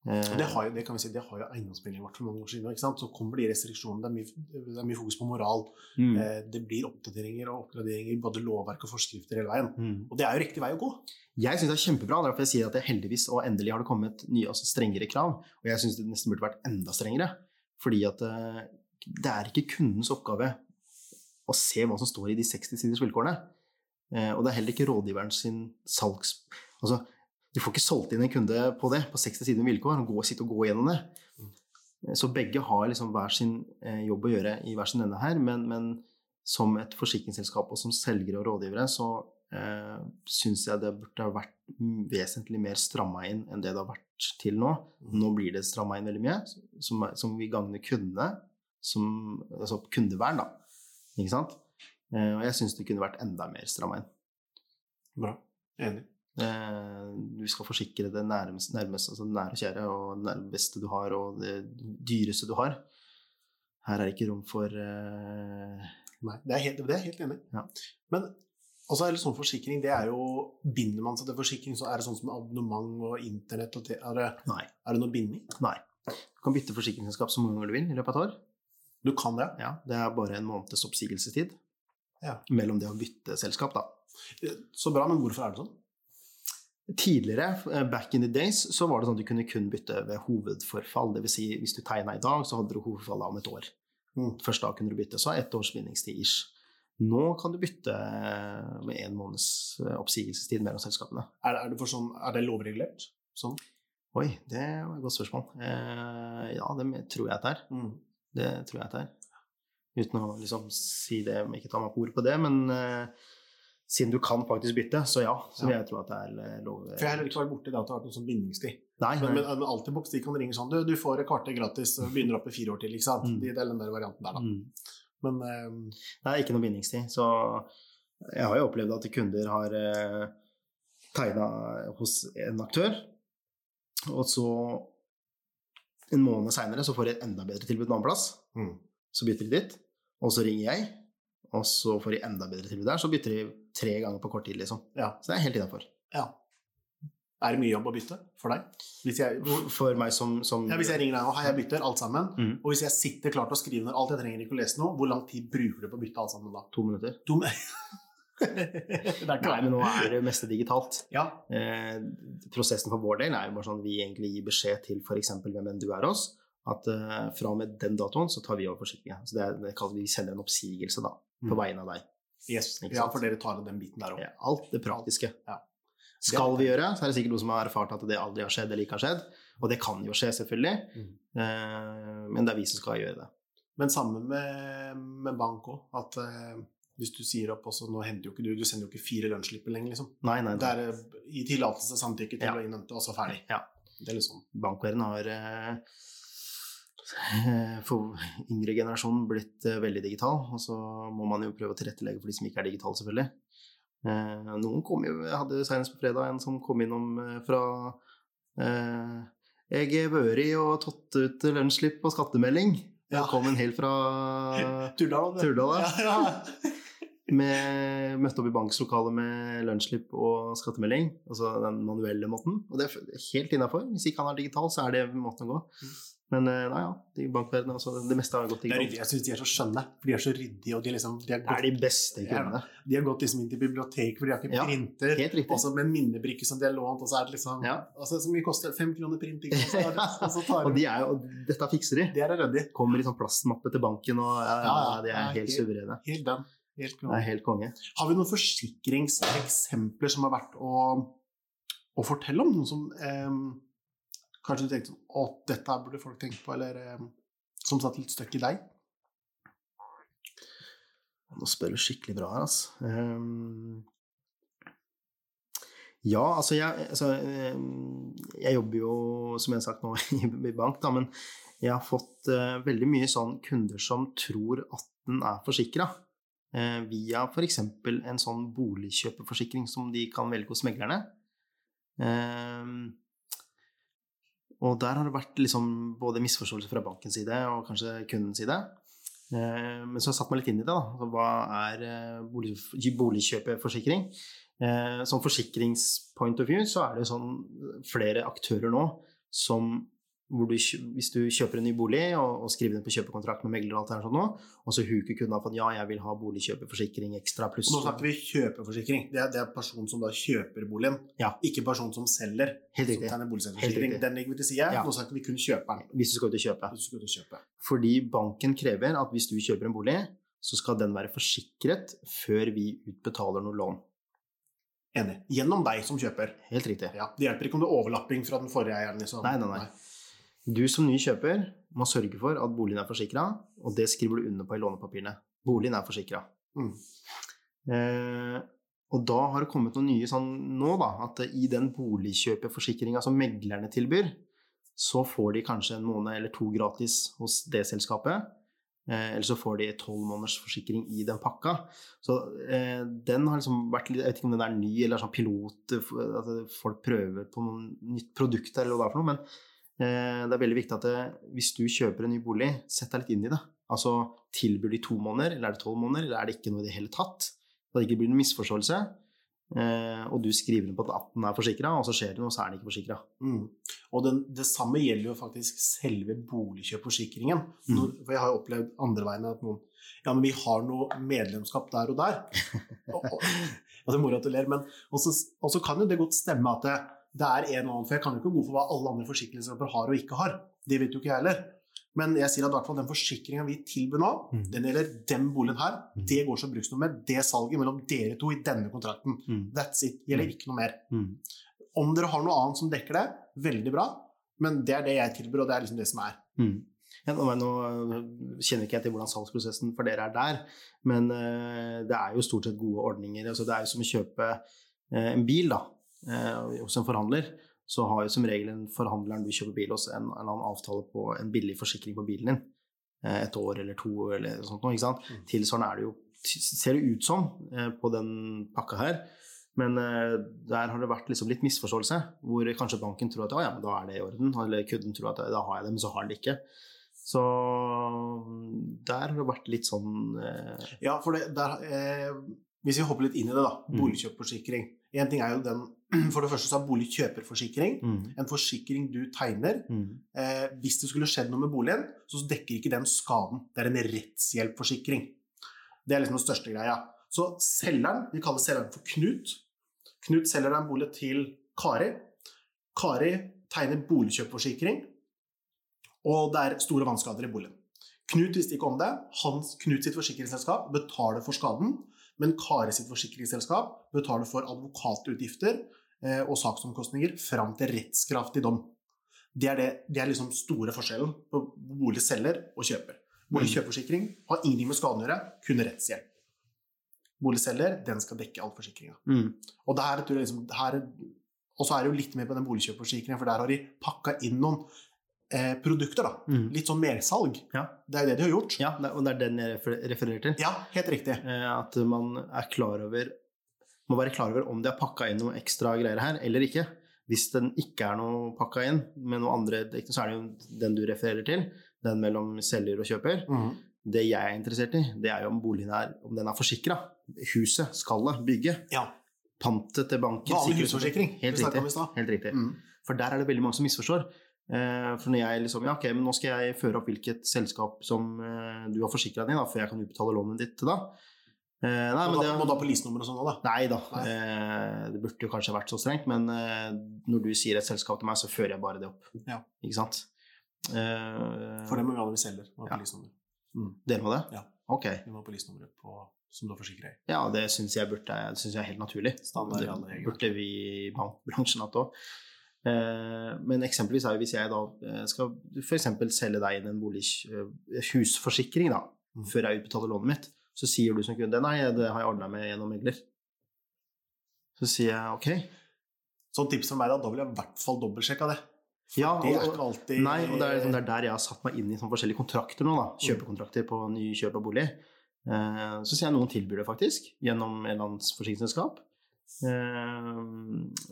Det har det kan vi si, det har jo eiendomsmeldingen vært for mange år siden. Ikke sant? Så kommer de restriksjonene. Det er mye, det er mye fokus på moral. Mm. Eh, det blir oppdateringer og oppgraderinger i både lovverk og forskrifter hele veien. Mm. Og det er jo riktig vei å gå. Jeg syns det er kjempebra. Derfor jeg sier at det heldigvis og endelig har det kommet nye, altså strengere krav. Og jeg syns det nesten burde vært enda strengere. Fordi at uh, det er ikke kundens oppgave å se hva som står i de 60 siders vilkårene. Og det er heller ikke rådgiveren sin salgs... Altså, du får ikke solgt inn en kunde på det, på 60 sider med vilkår, gå, sitte og gå gjennom det. Uh, så begge har liksom hver sin jobb å gjøre i hver sin ende her, men, men som et forsikringsselskap og som selgere og rådgivere så eh, syns jeg det burde ha vært vesentlig mer stramma inn enn det det har vært til nå. Mm. Nå blir det stramma inn veldig mye, som, som vil gagne kundene. Som, altså kundevern, da. Ikke sant? Eh, og jeg syns det kunne vært enda mer stramma inn. Bra. Enig. Eh, du skal forsikre det nærmeste, nærmeste altså nære og kjære, og det beste du har, og det dyreste du har. Her er det ikke rom for uh... Nei, det er helt, det er helt enig. Ja. Men også er det sånn forsikring, det er jo Binder man seg til forsikring, så er det sånn som abonnement og internett og det, er, det, Nei. er det noe binding? Nei. Du kan bytte forsikringsselskap så mange ganger du vil i løpet av et år. Du kan det? Ja, Det er bare en måneds oppsigelsestid ja. mellom det å bytte selskap, da. Så bra, men hvorfor er det sånn? Tidligere, eh, back in the days, så var det sånn at du kunne kun bytte ved hovedforfall. Dvs. Si, hvis du tegna i dag, så hadde du hovedforfallet om et år. Mm. Først da kunne du bytte. Så ett års bindingstid ish. Nå kan du bytte med én måneds eh, oppsigelsestid mellom selskapene. Er, er, det, sånn, er det lovregulert? Sånn? Oi, det var et godt spørsmål. Eh, ja, det tror jeg det er. Mm. Det tror jeg det er. Uten å liksom si det, ikke ta meg på ordet på det, men eh, siden du kan faktisk bytte, så ja, så ja. jeg tror at det er eh, lov. For jeg har ikke vært borti det at det har vært noen sånn bindingstid. Nei. Men, men, men de kan ringe sånn du, du får et kvarter gratis begynner opp i fire år til. ikke sant? Mm. Det er den der varianten der, da. Mm. Men um... Det er ikke noe bindingstid. Så jeg har jo opplevd at kunder har uh, eh, tegna hos en aktør, og så en måned seinere så får de et enda bedre tilbud en annen plass. Mm. Så bytter de dit, og så ringer jeg, og så får de enda bedre tilbud der. Så bytter de tre ganger på kort tid, liksom. Ja. Så det er helt innafor. Ja. Er det mye jobb å bytte for deg? Jeg, for meg som, som... Ja, Hvis jeg ringer deg nå, har jeg bytter alt sammen, mm. og hvis jeg sitter klart og skriver skrive ned alt jeg trenger ikke å lese nå, hvor lang tid bruker du på å bytte alt sammen da? To minutter. To Nei, men nå er det meste digitalt. Ja. Eh, prosessen for vår del er jo bare sånn vi egentlig gir beskjed til f.eks. hvem enn du er hos, at uh, fra og med den datoen så tar vi over forsikringa. Så det, det kaller vi sender en oppsigelse da, på mm. vegne av deg. Yes. Ja, for dere tar den biten der òg. Ja, alt det praktiske. Ja skal vi gjøre, så er det sikkert noen som har erfart at det aldri har skjedd eller ikke har skjedd. Og det kan jo skje, selvfølgelig, mm. uh, men det er vi som skal gjøre det. Men sammen med, med bank òg, at uh, hvis du sier opp også Nå henter jo ikke du Du sender jo ikke fire lønnsslipper lenger, liksom. Nei, nei, nei. Det er i tillatelse, samtykke til ja. å innhente, og så ferdig. Ja. Det er liksom Bankverden har eh, for yngre generasjon blitt eh, veldig digital, og så må man jo prøve å tilrettelegge for de som ikke er digitale, selvfølgelig. Eh, noen kom jo Jeg hadde senest på fredag en som kom innom eh, fra eh, Jeg har vært og tatt ut lønnsslipp og skattemelding. Ja. kom en helt fra Turdal. Ja. ja. med, møtte opp i banklokalet med lønnsslipp og skattemelding. Altså den manuelle måten. Og det er helt innafor. Hvis ikke han er digital, så er det måten å gå. Men eh, nei, ja, de bankverdenen, altså, det meste har gått i gang. Jeg syns de er så skjønne, for de er så ryddige. og De, liksom, de er, gått, er, de beste kundene. De har gått liksom inn til biblioteket, for de har ikke ja, printer. Også med en minnebrikke som de har lånt, og så er det liksom ja. altså, Så mye koster fem kroner printing. Og, så, og, de er jo, dette fikser de. De er ryddige. Kommer i sånn plastmappe til banken, og ja, de er helt, helt suverene. Helt den. Helt det er helt konge. Har vi noen forsikringseksempler som har vært å, å fortelle om? Noen som eh, Kanskje du tenkte Å, dette burde folk tenke på, eller eh, som satt litt støkk i deg? Nå spør du skikkelig bra her, altså. Um, ja, altså jeg, altså jeg, jobber jo, som jeg har sagt nå, i, bank, da, men jeg har fått uh, veldig mye sånn kunder som tror at den er forsikra. Uh, via f.eks. en sånn boligkjøperforsikring som de kan velge hos meglerne. Eh, og der har det vært liksom både misforståelse fra bankens side og kanskje kundens side. Eh, men så har jeg satt meg litt inn i det. da. Altså, hva er boligkjøpeforsikring? bolig, boligkjøperforsikring? Eh, som forsikringspoint of view så er det sånn flere aktører nå som hvor du, hvis du kjøper en ny bolig og, og skriver den på kjøpekontrakt med megler og alt det her sånn nå, og så huker kunden av at ja, jeg vil ha boligkjøperforsikring ekstra pluss Nå snakker vi kjøpeforsikring. Det er, det er personen som da kjøper boligen, Ja. ikke personen som selger. Helt riktig. Som Helt riktig. Den ligger vi til side. Ja. Nå snakker vi kun kjøperen. Hvis du skal ut og kjøpe. Hvis du skal ut og kjøpe. Fordi banken krever at hvis du kjøper en bolig, så skal den være forsikret før vi utbetaler noe lån. Enig. Gjennom deg som kjøper. Helt riktig. Ja, Det hjelper ikke om det er overlapping fra den forrige eieren. Liksom. Nei, nei, nei. Du som ny kjøper må sørge for at boligen er forsikra, og det skriver du under på i lånepapirene. Boligen er forsikra. Mm. Eh, og da har det kommet noen nye sånn nå, da, at i den boligkjøperforsikringa som meglerne tilbyr, så får de kanskje en måned eller to gratis hos det selskapet. Eh, eller så får de tolv måneders forsikring i den pakka. Så eh, den har liksom vært litt Jeg vet ikke om den er ny eller sånn pilot, eh, at folk prøver på noe nytt produkt eller hva det er for noe. men Det er veldig viktig at det, hvis du kjøper en ny bolig, sett deg litt inn i det. Altså, Tilbyr de to måneder, eller er det tolv måneder, eller er det ikke noe i det hele tatt? Da det ikke blir noen misforståelse. Eh, og du skriver på at den er forsikra, og så skjer det noe, så er den ikke forsikra. Mm. Og den, det samme gjelder jo faktisk selve boligkjøpforsikringen. Mm. For jeg har jo opplevd andre veien at noen Ja, men vi har noe medlemskap der og der. og, og, og det er moro at du ler, men og så og så kan jo det godt stemme at det, det er en annen For jeg kan jo ikke gå for hva alle andre forsikringsselskaper har og ikke har. Det vet jo ikke jeg heller. Men jeg sier at hvert fall den forsikringa vi tilbyr nå, Mm. den gjelder den boligen her. Mm. Det går som bruksnummer. Det salget mellom dere to i denne kontrakten. Mm. That's it. Gjelder ikke noe mer. Mm. Om dere har noe annet som dekker det, veldig bra. Men det er det jeg tilbyr, og det er liksom det som er. Mm. Ja, nå, nå kjenner ikke jeg til hvordan salgsprosessen for dere er der, men eh, det er jo stort sett gode ordninger. Altså, det er jo som å kjøpe eh, en bil da, hos en forhandler. Så har jo som regel en forhandleren du kjøper bil hos, en, en avtale på en billig forsikring på bilen din. Eh, et år eller to eller sånt noe. ikke sant? Mm. Tilsvarende er det jo, ser det ut som eh, på den pakka her. Men eh, der har det vært liksom litt misforståelse, hvor kanskje banken tror at ja, men da er det i orden, eller kunden tror at da har jeg det, men så har den det ikke. Så der har det vært litt sånn eh, Ja, for det, der, eh, Hvis vi hopper litt inn i det, da. Mm. Boligkjøpforsikring. Én ting er jo den For det første så er boligkjøperforsikring mm, en forsikring du tegner. mm, Eh, hvis det skulle skjedd noe med boligen, så dekker ikke den skaden. Det er en rettshjelpforsikring. Det er liksom den største greia. Så selgeren, vi kaller selgeren for Knut. Knut selger deg en bolig til Kari. Kari tegner boligkjøpforsikring, og det er store vannskader i boligen. Knut visste ikke om det. Hans, Knut sitt forsikringsselskap betaler for skaden, men Kari sitt forsikringsselskap betaler for advokatutgifter eh, og saksomkostninger fram til rettskraftig dom. Det er, det, det er liksom store forskjellen på boligselger og kjøper. Boligkjøpforsikring har ingenting med skaden å gjøre, kun rettshjelp. Boligselger, den skal dekke all forsikringa. mm, Og det her, tror jeg liksom, her, og så er det jo litt mer på den boligkjøpforsikringen, for der har de pakka inn noen eh, produkter. da. mm. Litt sånn mersalg. Ja. Det er jo det de har gjort. Ja, og det er den jeg refererer til. Ja, helt riktig. Eh, At man er klar over må være klar over om de har pakka inn noe ekstra greier her, eller ikke. Hvis den ikke er noe pakka inn med noe andre så er det jo den du refererer til. Den mellom selger og kjøper. Mm. Det jeg er interessert i, det er jo om boligen er, om den er forsikra. Huset, skallet, bygget. Ja. Pantet til banken. Vanlig husforsikring. Helt riktig. Helt riktig. Mm. For der er det veldig mange som misforstår. Eh, For når jeg liksom Ja, ok, men nå skal jeg føre opp hvilket selskap som eh, du har forsikra deg i, da, før jeg kan utbetale lånet ditt til da. Eh, Nei, Må men da, det må da policenummer og sånn òg, da. Nei da. Nei. Eh, det burde jo kanskje vært så strengt, men eh, når du sier et selskap til meg, så fører jeg bare det opp. Ja. Ikke sant? Eh, For det må vi ha når vi selger. Må ha Ja. Mhm. Dere må det? Ja. Ok. Vi må ha policenummeret på som du har forsikra i. Ja, det syns jeg, burde, det synes jeg er helt naturlig. Standard det burde vi i bankbransjen hatt òg. Eh, men eksempelvis er jo hvis jeg da eh, skal f.eks. selge deg inn en bolig, eh, husforsikring da, Mhm. før jeg utbetaler lånet mitt, så sier du som kunde nei, det har jeg ordna med gjennom megler. Så sier jeg ok. Så tips om meg da, da vil jeg i hvert fall dobbeltsjekke det. Ja, Det er ikke alltid Nei, og det er, liksom, det er der jeg har satt meg inn i sånne forskjellige kontrakter nå, da. Kjøpekontrakter på ny kjøp av bolig. Så sier jeg noen tilbyr det faktisk, gjennom en eller annen forsikringsselskap. Eh,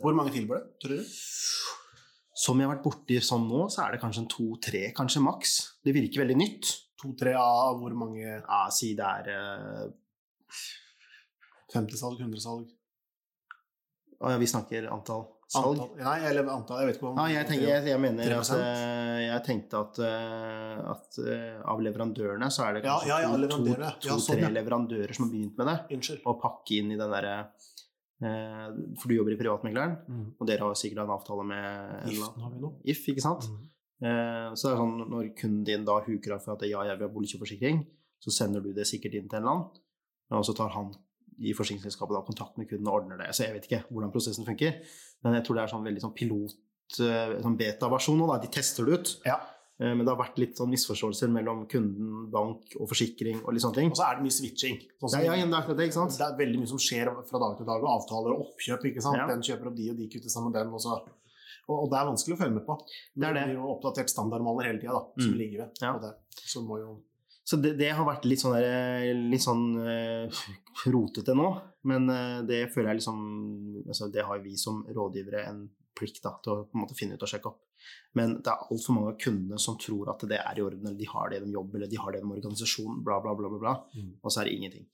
Hvor mange tilbyr det, tror du? som jeg har vært borti sånn nå, så er det kanskje en to-tre, kanskje maks. Det virker veldig nytt. To-tre av hvor mange Ja, si det er eh, 50-salg, 100-salg? Å ja, vi snakker antall salg. Antall? Nei, eller antall, jeg vet ikke om Ja, jeg, tenker, jeg, jeg mener 3%? eh, Jeg tenkte at, eh, at eh, av leverandørene så er det kanskje ja, ja, to-tre to- to-tre sånn, leverandører som har begynt med det. Unnskyld. Og pakke inn i den derre eh, For du jobber i Privatmegleren, Mm. og dere har sikkert en avtale med Giften har vi nå. If, ikke sant? Mm. Eh, så det er sånn, når kunden din da huker av for at ja, jeg vil ha boligkjøpforsikring, så sender du det sikkert inn til en annen, og så tar han i forsikringsselskapet da kontakt med kunden og ordner det. Så jeg vet ikke hvordan prosessen funker, men jeg tror det er sånn veldig sånn pilot, eh, sånn beta-versjon nå, da. De tester det ut. Ja. Eh, Men det har vært litt sånn misforståelser mellom kunden, bank og forsikring og litt sånne ting. Og så er det mye switching. Sånn Ja, ja, det er det? Det er veldig mye som skjer fra dag til dag, og avtaler og oppkjøp. ikke sant? Ja. Den kjøper opp de, og de kutter sammen den. Og, så. og, og det er vanskelig å følge med på. Det er det. blir jo oppdatert standardmaler hele tida, da, som Mm. ligger ved. Ja. Det, så må jo Så det, det har vært litt sånn, der, litt sånn uh, rotete nå, men uh, det føler jeg liksom altså Det har vi som rådgivere en plikt da, til å på en måte finne ut og sjekke opp. Men det er altfor mange av kundene som tror at det er i orden, eller de har det gjennom jobb, eller de har det gjennom organisasjon, bla, bla, bla, bla. Mm. og så er det ingenting.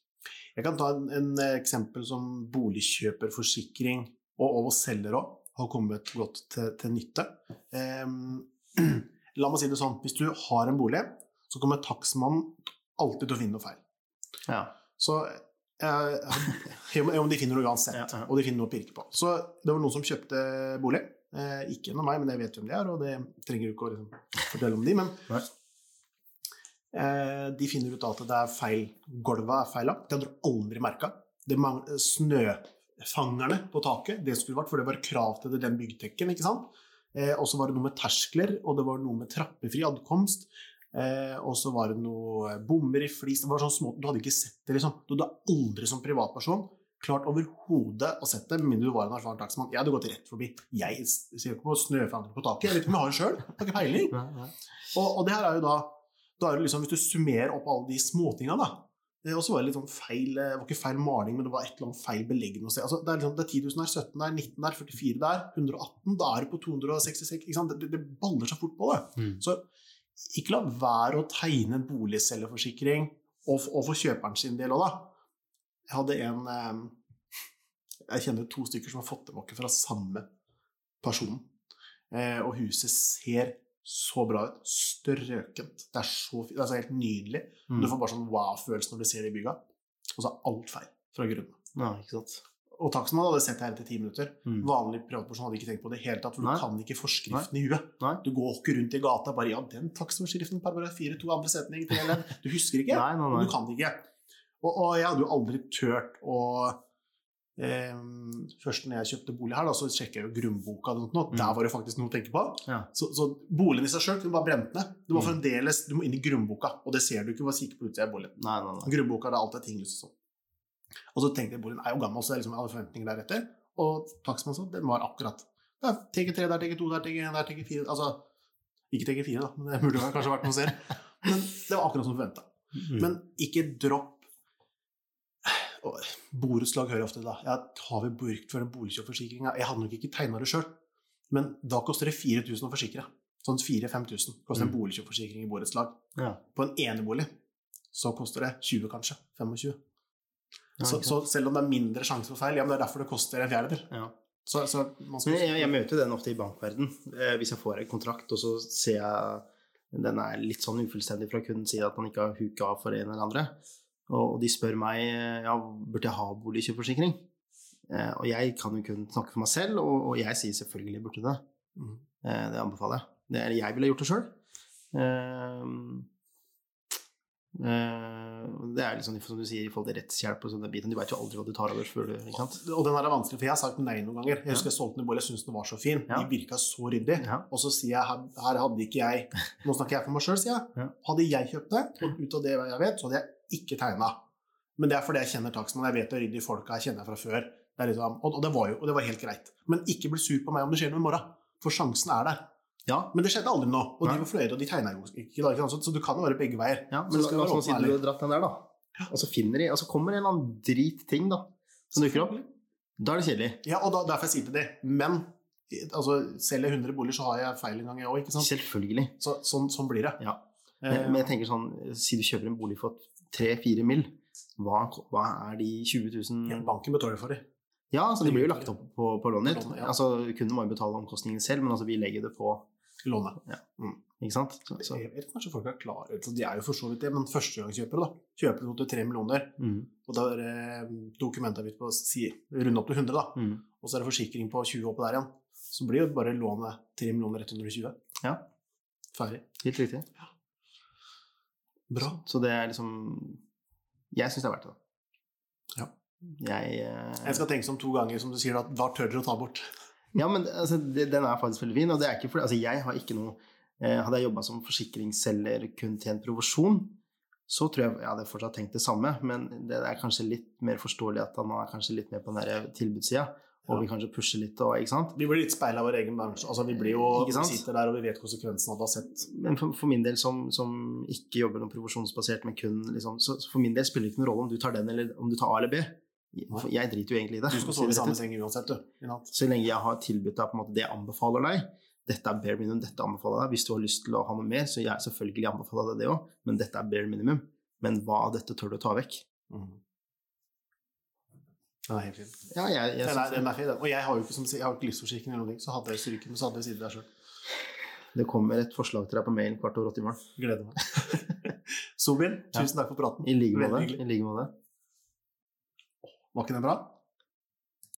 Jeg kan ta en, en eh, eksempel som boligkjøperforsikring og, og selger òg har kommet godt til, til nytte. Eh, la meg si det sånn, hvis du har en bolig, så kommer takstmannen alltid til å finne noe feil. Ja. Så eh, om de finner noe uansett, Ja, ja. og de finner noe å pirke på. Så det var noen som kjøpte bolig. Eh, ikke gjennom meg, men jeg vet hvem de er, og det trenger du ikke å liksom, fortelle om de, men eh, de finner ut at det er feil. Gulvet er feil lagt. Det hadde du aldri merka. Snøfangerne på taket, det skulle vært, for det var krav til det, den byggtekken, ikke sant. Eh, og så var det noe med terskler, og det var noe med trappefri adkomst. Eh, og så var det noe bommer i flis. Det var sånn små, Du hadde ikke sett det, liksom. Du hadde aldri som privatperson klart overhodet å sette, med mindre du var en erfaren takstmann. Jeg hadde gått rett forbi. Jeg ser ikke på snøfangere på taket. Jeg vet ikke om jeg har det sjøl. Har ikke peiling. Og, og det her er jo da, da er det liksom, Hvis du summerer opp alle de småtinga, da eh, Og så var det litt sånn feil Det var ikke feil maling, men det var et eller annet feil belegg noe sted. Altså, det, er liksom, det er 10 000 der, 17 der, 19 der, 44 der, 118 Da er du på 266. Ikke sant? Det, det, baller seg fort på det. Mm. Så ikke la være å tegne en boligselgerforsikring, og, og for kjøperen sin del òg, da. Jeg hadde en eh, Jeg kjenner to stykker som har fått tilbake fra samme person. Eh, og huset ser så bra ut. Strøkent. Det er så fint. Det er så helt nydelig. Mm. Du får bare sånn wow-følelse når du ser det i bygga. Og så er alt feil fra grunnen. Ja, ikke sant. Og takstmannen hadde sett det her etter ti minutter. Mm. Vanlig privatperson hadde ikke tenkt på det i hele tatt, for Nei. du kan ikke forskriften i huet. Nei. Du går ikke rundt i gata bare ja, den takstforskriften, paragraf 4, to andre setning, til. Du husker ikke. Nei, nei, nei. Du kan det ikke. Og, og jeg hadde jo aldri turt å eh, Først når jeg kjøpte bolig her, da, så sjekka jeg jo grunnboka. og noe. Mm. Der var det faktisk noe å tenke på. Ja. Så, så boligen i seg sjøl kunne bare brent ned. Du må Mm. fremdeles du må inn i grunnboka, og det ser du ikke ved å kikke på utsida av boligen. Nei, nei, nei. Grunnboka det er alltid ting sånn. Og så tenkte jeg boligen er jo gammel, så det er liksom alle forventninger deretter. Og takstmannen sa den var akkurat. Det er TG3 der, TG2 der, TG1 der, TG4 Altså ikke TG4, da, men det burde kanskje vært noe selv. Men det var akkurat som forventa. Mm. Men ikke dropp Borettslag hører jeg ofte da. Ja, har vi brukt for en boligkjøpforsikring? Jeg hadde nok ikke tegna det sjøl, men da koster det 4000 å forsikre. Sånn 4000-5000 koster en Mm. boligkjøpforsikring i borettslag. Ja. På en enebolig så koster det 20, kanskje. 25. Ja, så, så selv om det er mindre sjanse for feil, ja, men det er derfor det koster en fjerdedel. Ja. Så, så skal jeg, jeg møter den ofte i bankverden. Eh, hvis jeg får en kontrakt, og så ser jeg den er litt sånn ufullstendig fra kundens side at man ikke har huka av for en eller andre. Og, de spør meg eh, ja, burde jeg ha boligkjøpforsikring. Eh, og jeg kan jo kun snakke for meg selv, og, jeg sier selvfølgelig burde det. Mhm. Eh, det anbefaler jeg. Det er, jeg ville gjort det sjøl. det er liksom som du sier i forhold til rettshjelp og sånne biten. Du veit jo aldri hva du tar over før du ikke sant? Og den her er vanskelig, for jeg har sagt nei noen ganger. Jeg husker jeg solgte en bolig, jeg syntes den var så fin. Ja. De virka så ryddig. Ja. Og så sier jeg her, her hadde ikke jeg Nå snakker jeg for meg sjøl, sier jeg. Ja. Hadde jeg kjøpt det, og ut av det jeg vet, så hadde jeg ikke tegna. Men det er fordi jeg kjenner takstmannen. Jeg vet å rydde i folka jeg kjenner fra før. Det er liksom, og, det var jo, og det var helt greit. Men ikke bli sur på meg om det skjer noe i morgen. For sjansen er der. Ja, Men det skjedde aldri nå, og Nei. de var fornøyde, og de tegna jo ikke. Så, så du kan jo være begge veier. ja Så men skal vi oss være si du har dratt den der, da. Og så finner de, og så kommer en eller annen dritting da, som dukker opp. Da er det kjedelig. Ja, og da, derfor jeg sier til de, men altså, selger jeg 100 boliger, så har jeg feil en gang, jeg òg? Selvfølgelig. Så, sånn, sånn blir det. Ja. Eh, Men, men jeg tenker sånn, si du kjøper en bolig for 3-4 mill., hva, hva er de 20 000 ja, banken betaler for det. Ja, så de blir jo lagt opp på, på lånet ditt. Ja. Altså, kunden må jo betale omkostningen selv, men altså vi legger det på Lånet. Ikke sant? Så, så. Jeg vet kanskje folk er klare, så de er jo for så vidt det, men førstegangskjøpere da, kjøper til 3 millioner, Mm, og da er eh, dokumentavgift på si, runde opp til 100 da, mm. og så er det forsikring på 20 oppå der igjen, så blir jo bare lånet 3 millioner 120. Ja. Ferdig. Helt riktig. Bra. Så det er liksom Jeg syns det er verdt det. Ja. Jeg, eh, Jeg skal tenke som to ganger, som du sier, at hva tør dere å ta bort? Ja, men altså, det, den er faktisk veldig fin. Og det er ikke fordi Altså, jeg har ikke noe eh, Hadde jeg jobba som forsikringsselger kun til en provosjon, så tror jeg jeg hadde fortsatt tenkt det samme, men det er kanskje litt mer forståelig at han er kanskje litt mer på den tilbudssida, og vi kanskje pusher litt og Ikke sant? Vi blir litt speil av vår egen bransje. Altså, vi blir jo, vi sitter der og vi vet konsekvensene av det har sett. Men for, for min del som, som ikke jobber noe provosjonsbasert men kun liksom, så, for min del spiller det ikke noen rolle om du tar den eller om du tar A eller B. For jeg driter jo egentlig i det. Du skal sove i samme seng uansett, du. Så lenge jeg har tilbudt deg på en måte det jeg anbefaler deg, dette er bare minimum, dette anbefaler jeg deg. Hvis du har lyst til å ha noe mer, så jeg selvfølgelig anbefaler deg det òg, men dette er bare minimum. Men hva av dette tør du å ta vekk? Mhm. Er helt fint. Ja, jeg, jeg Den den er fin. Og jeg har jo ikke, som, jeg har ikke livsforsikring eller noe, så hadde jeg stryket, men så hadde jeg sittet der sjøl. det kommer et forslag til deg på mail kvart over åtte i morgen. Gleder meg. Sobin, tusen takk for praten. I like måte. I like måte. Var ikke den bra?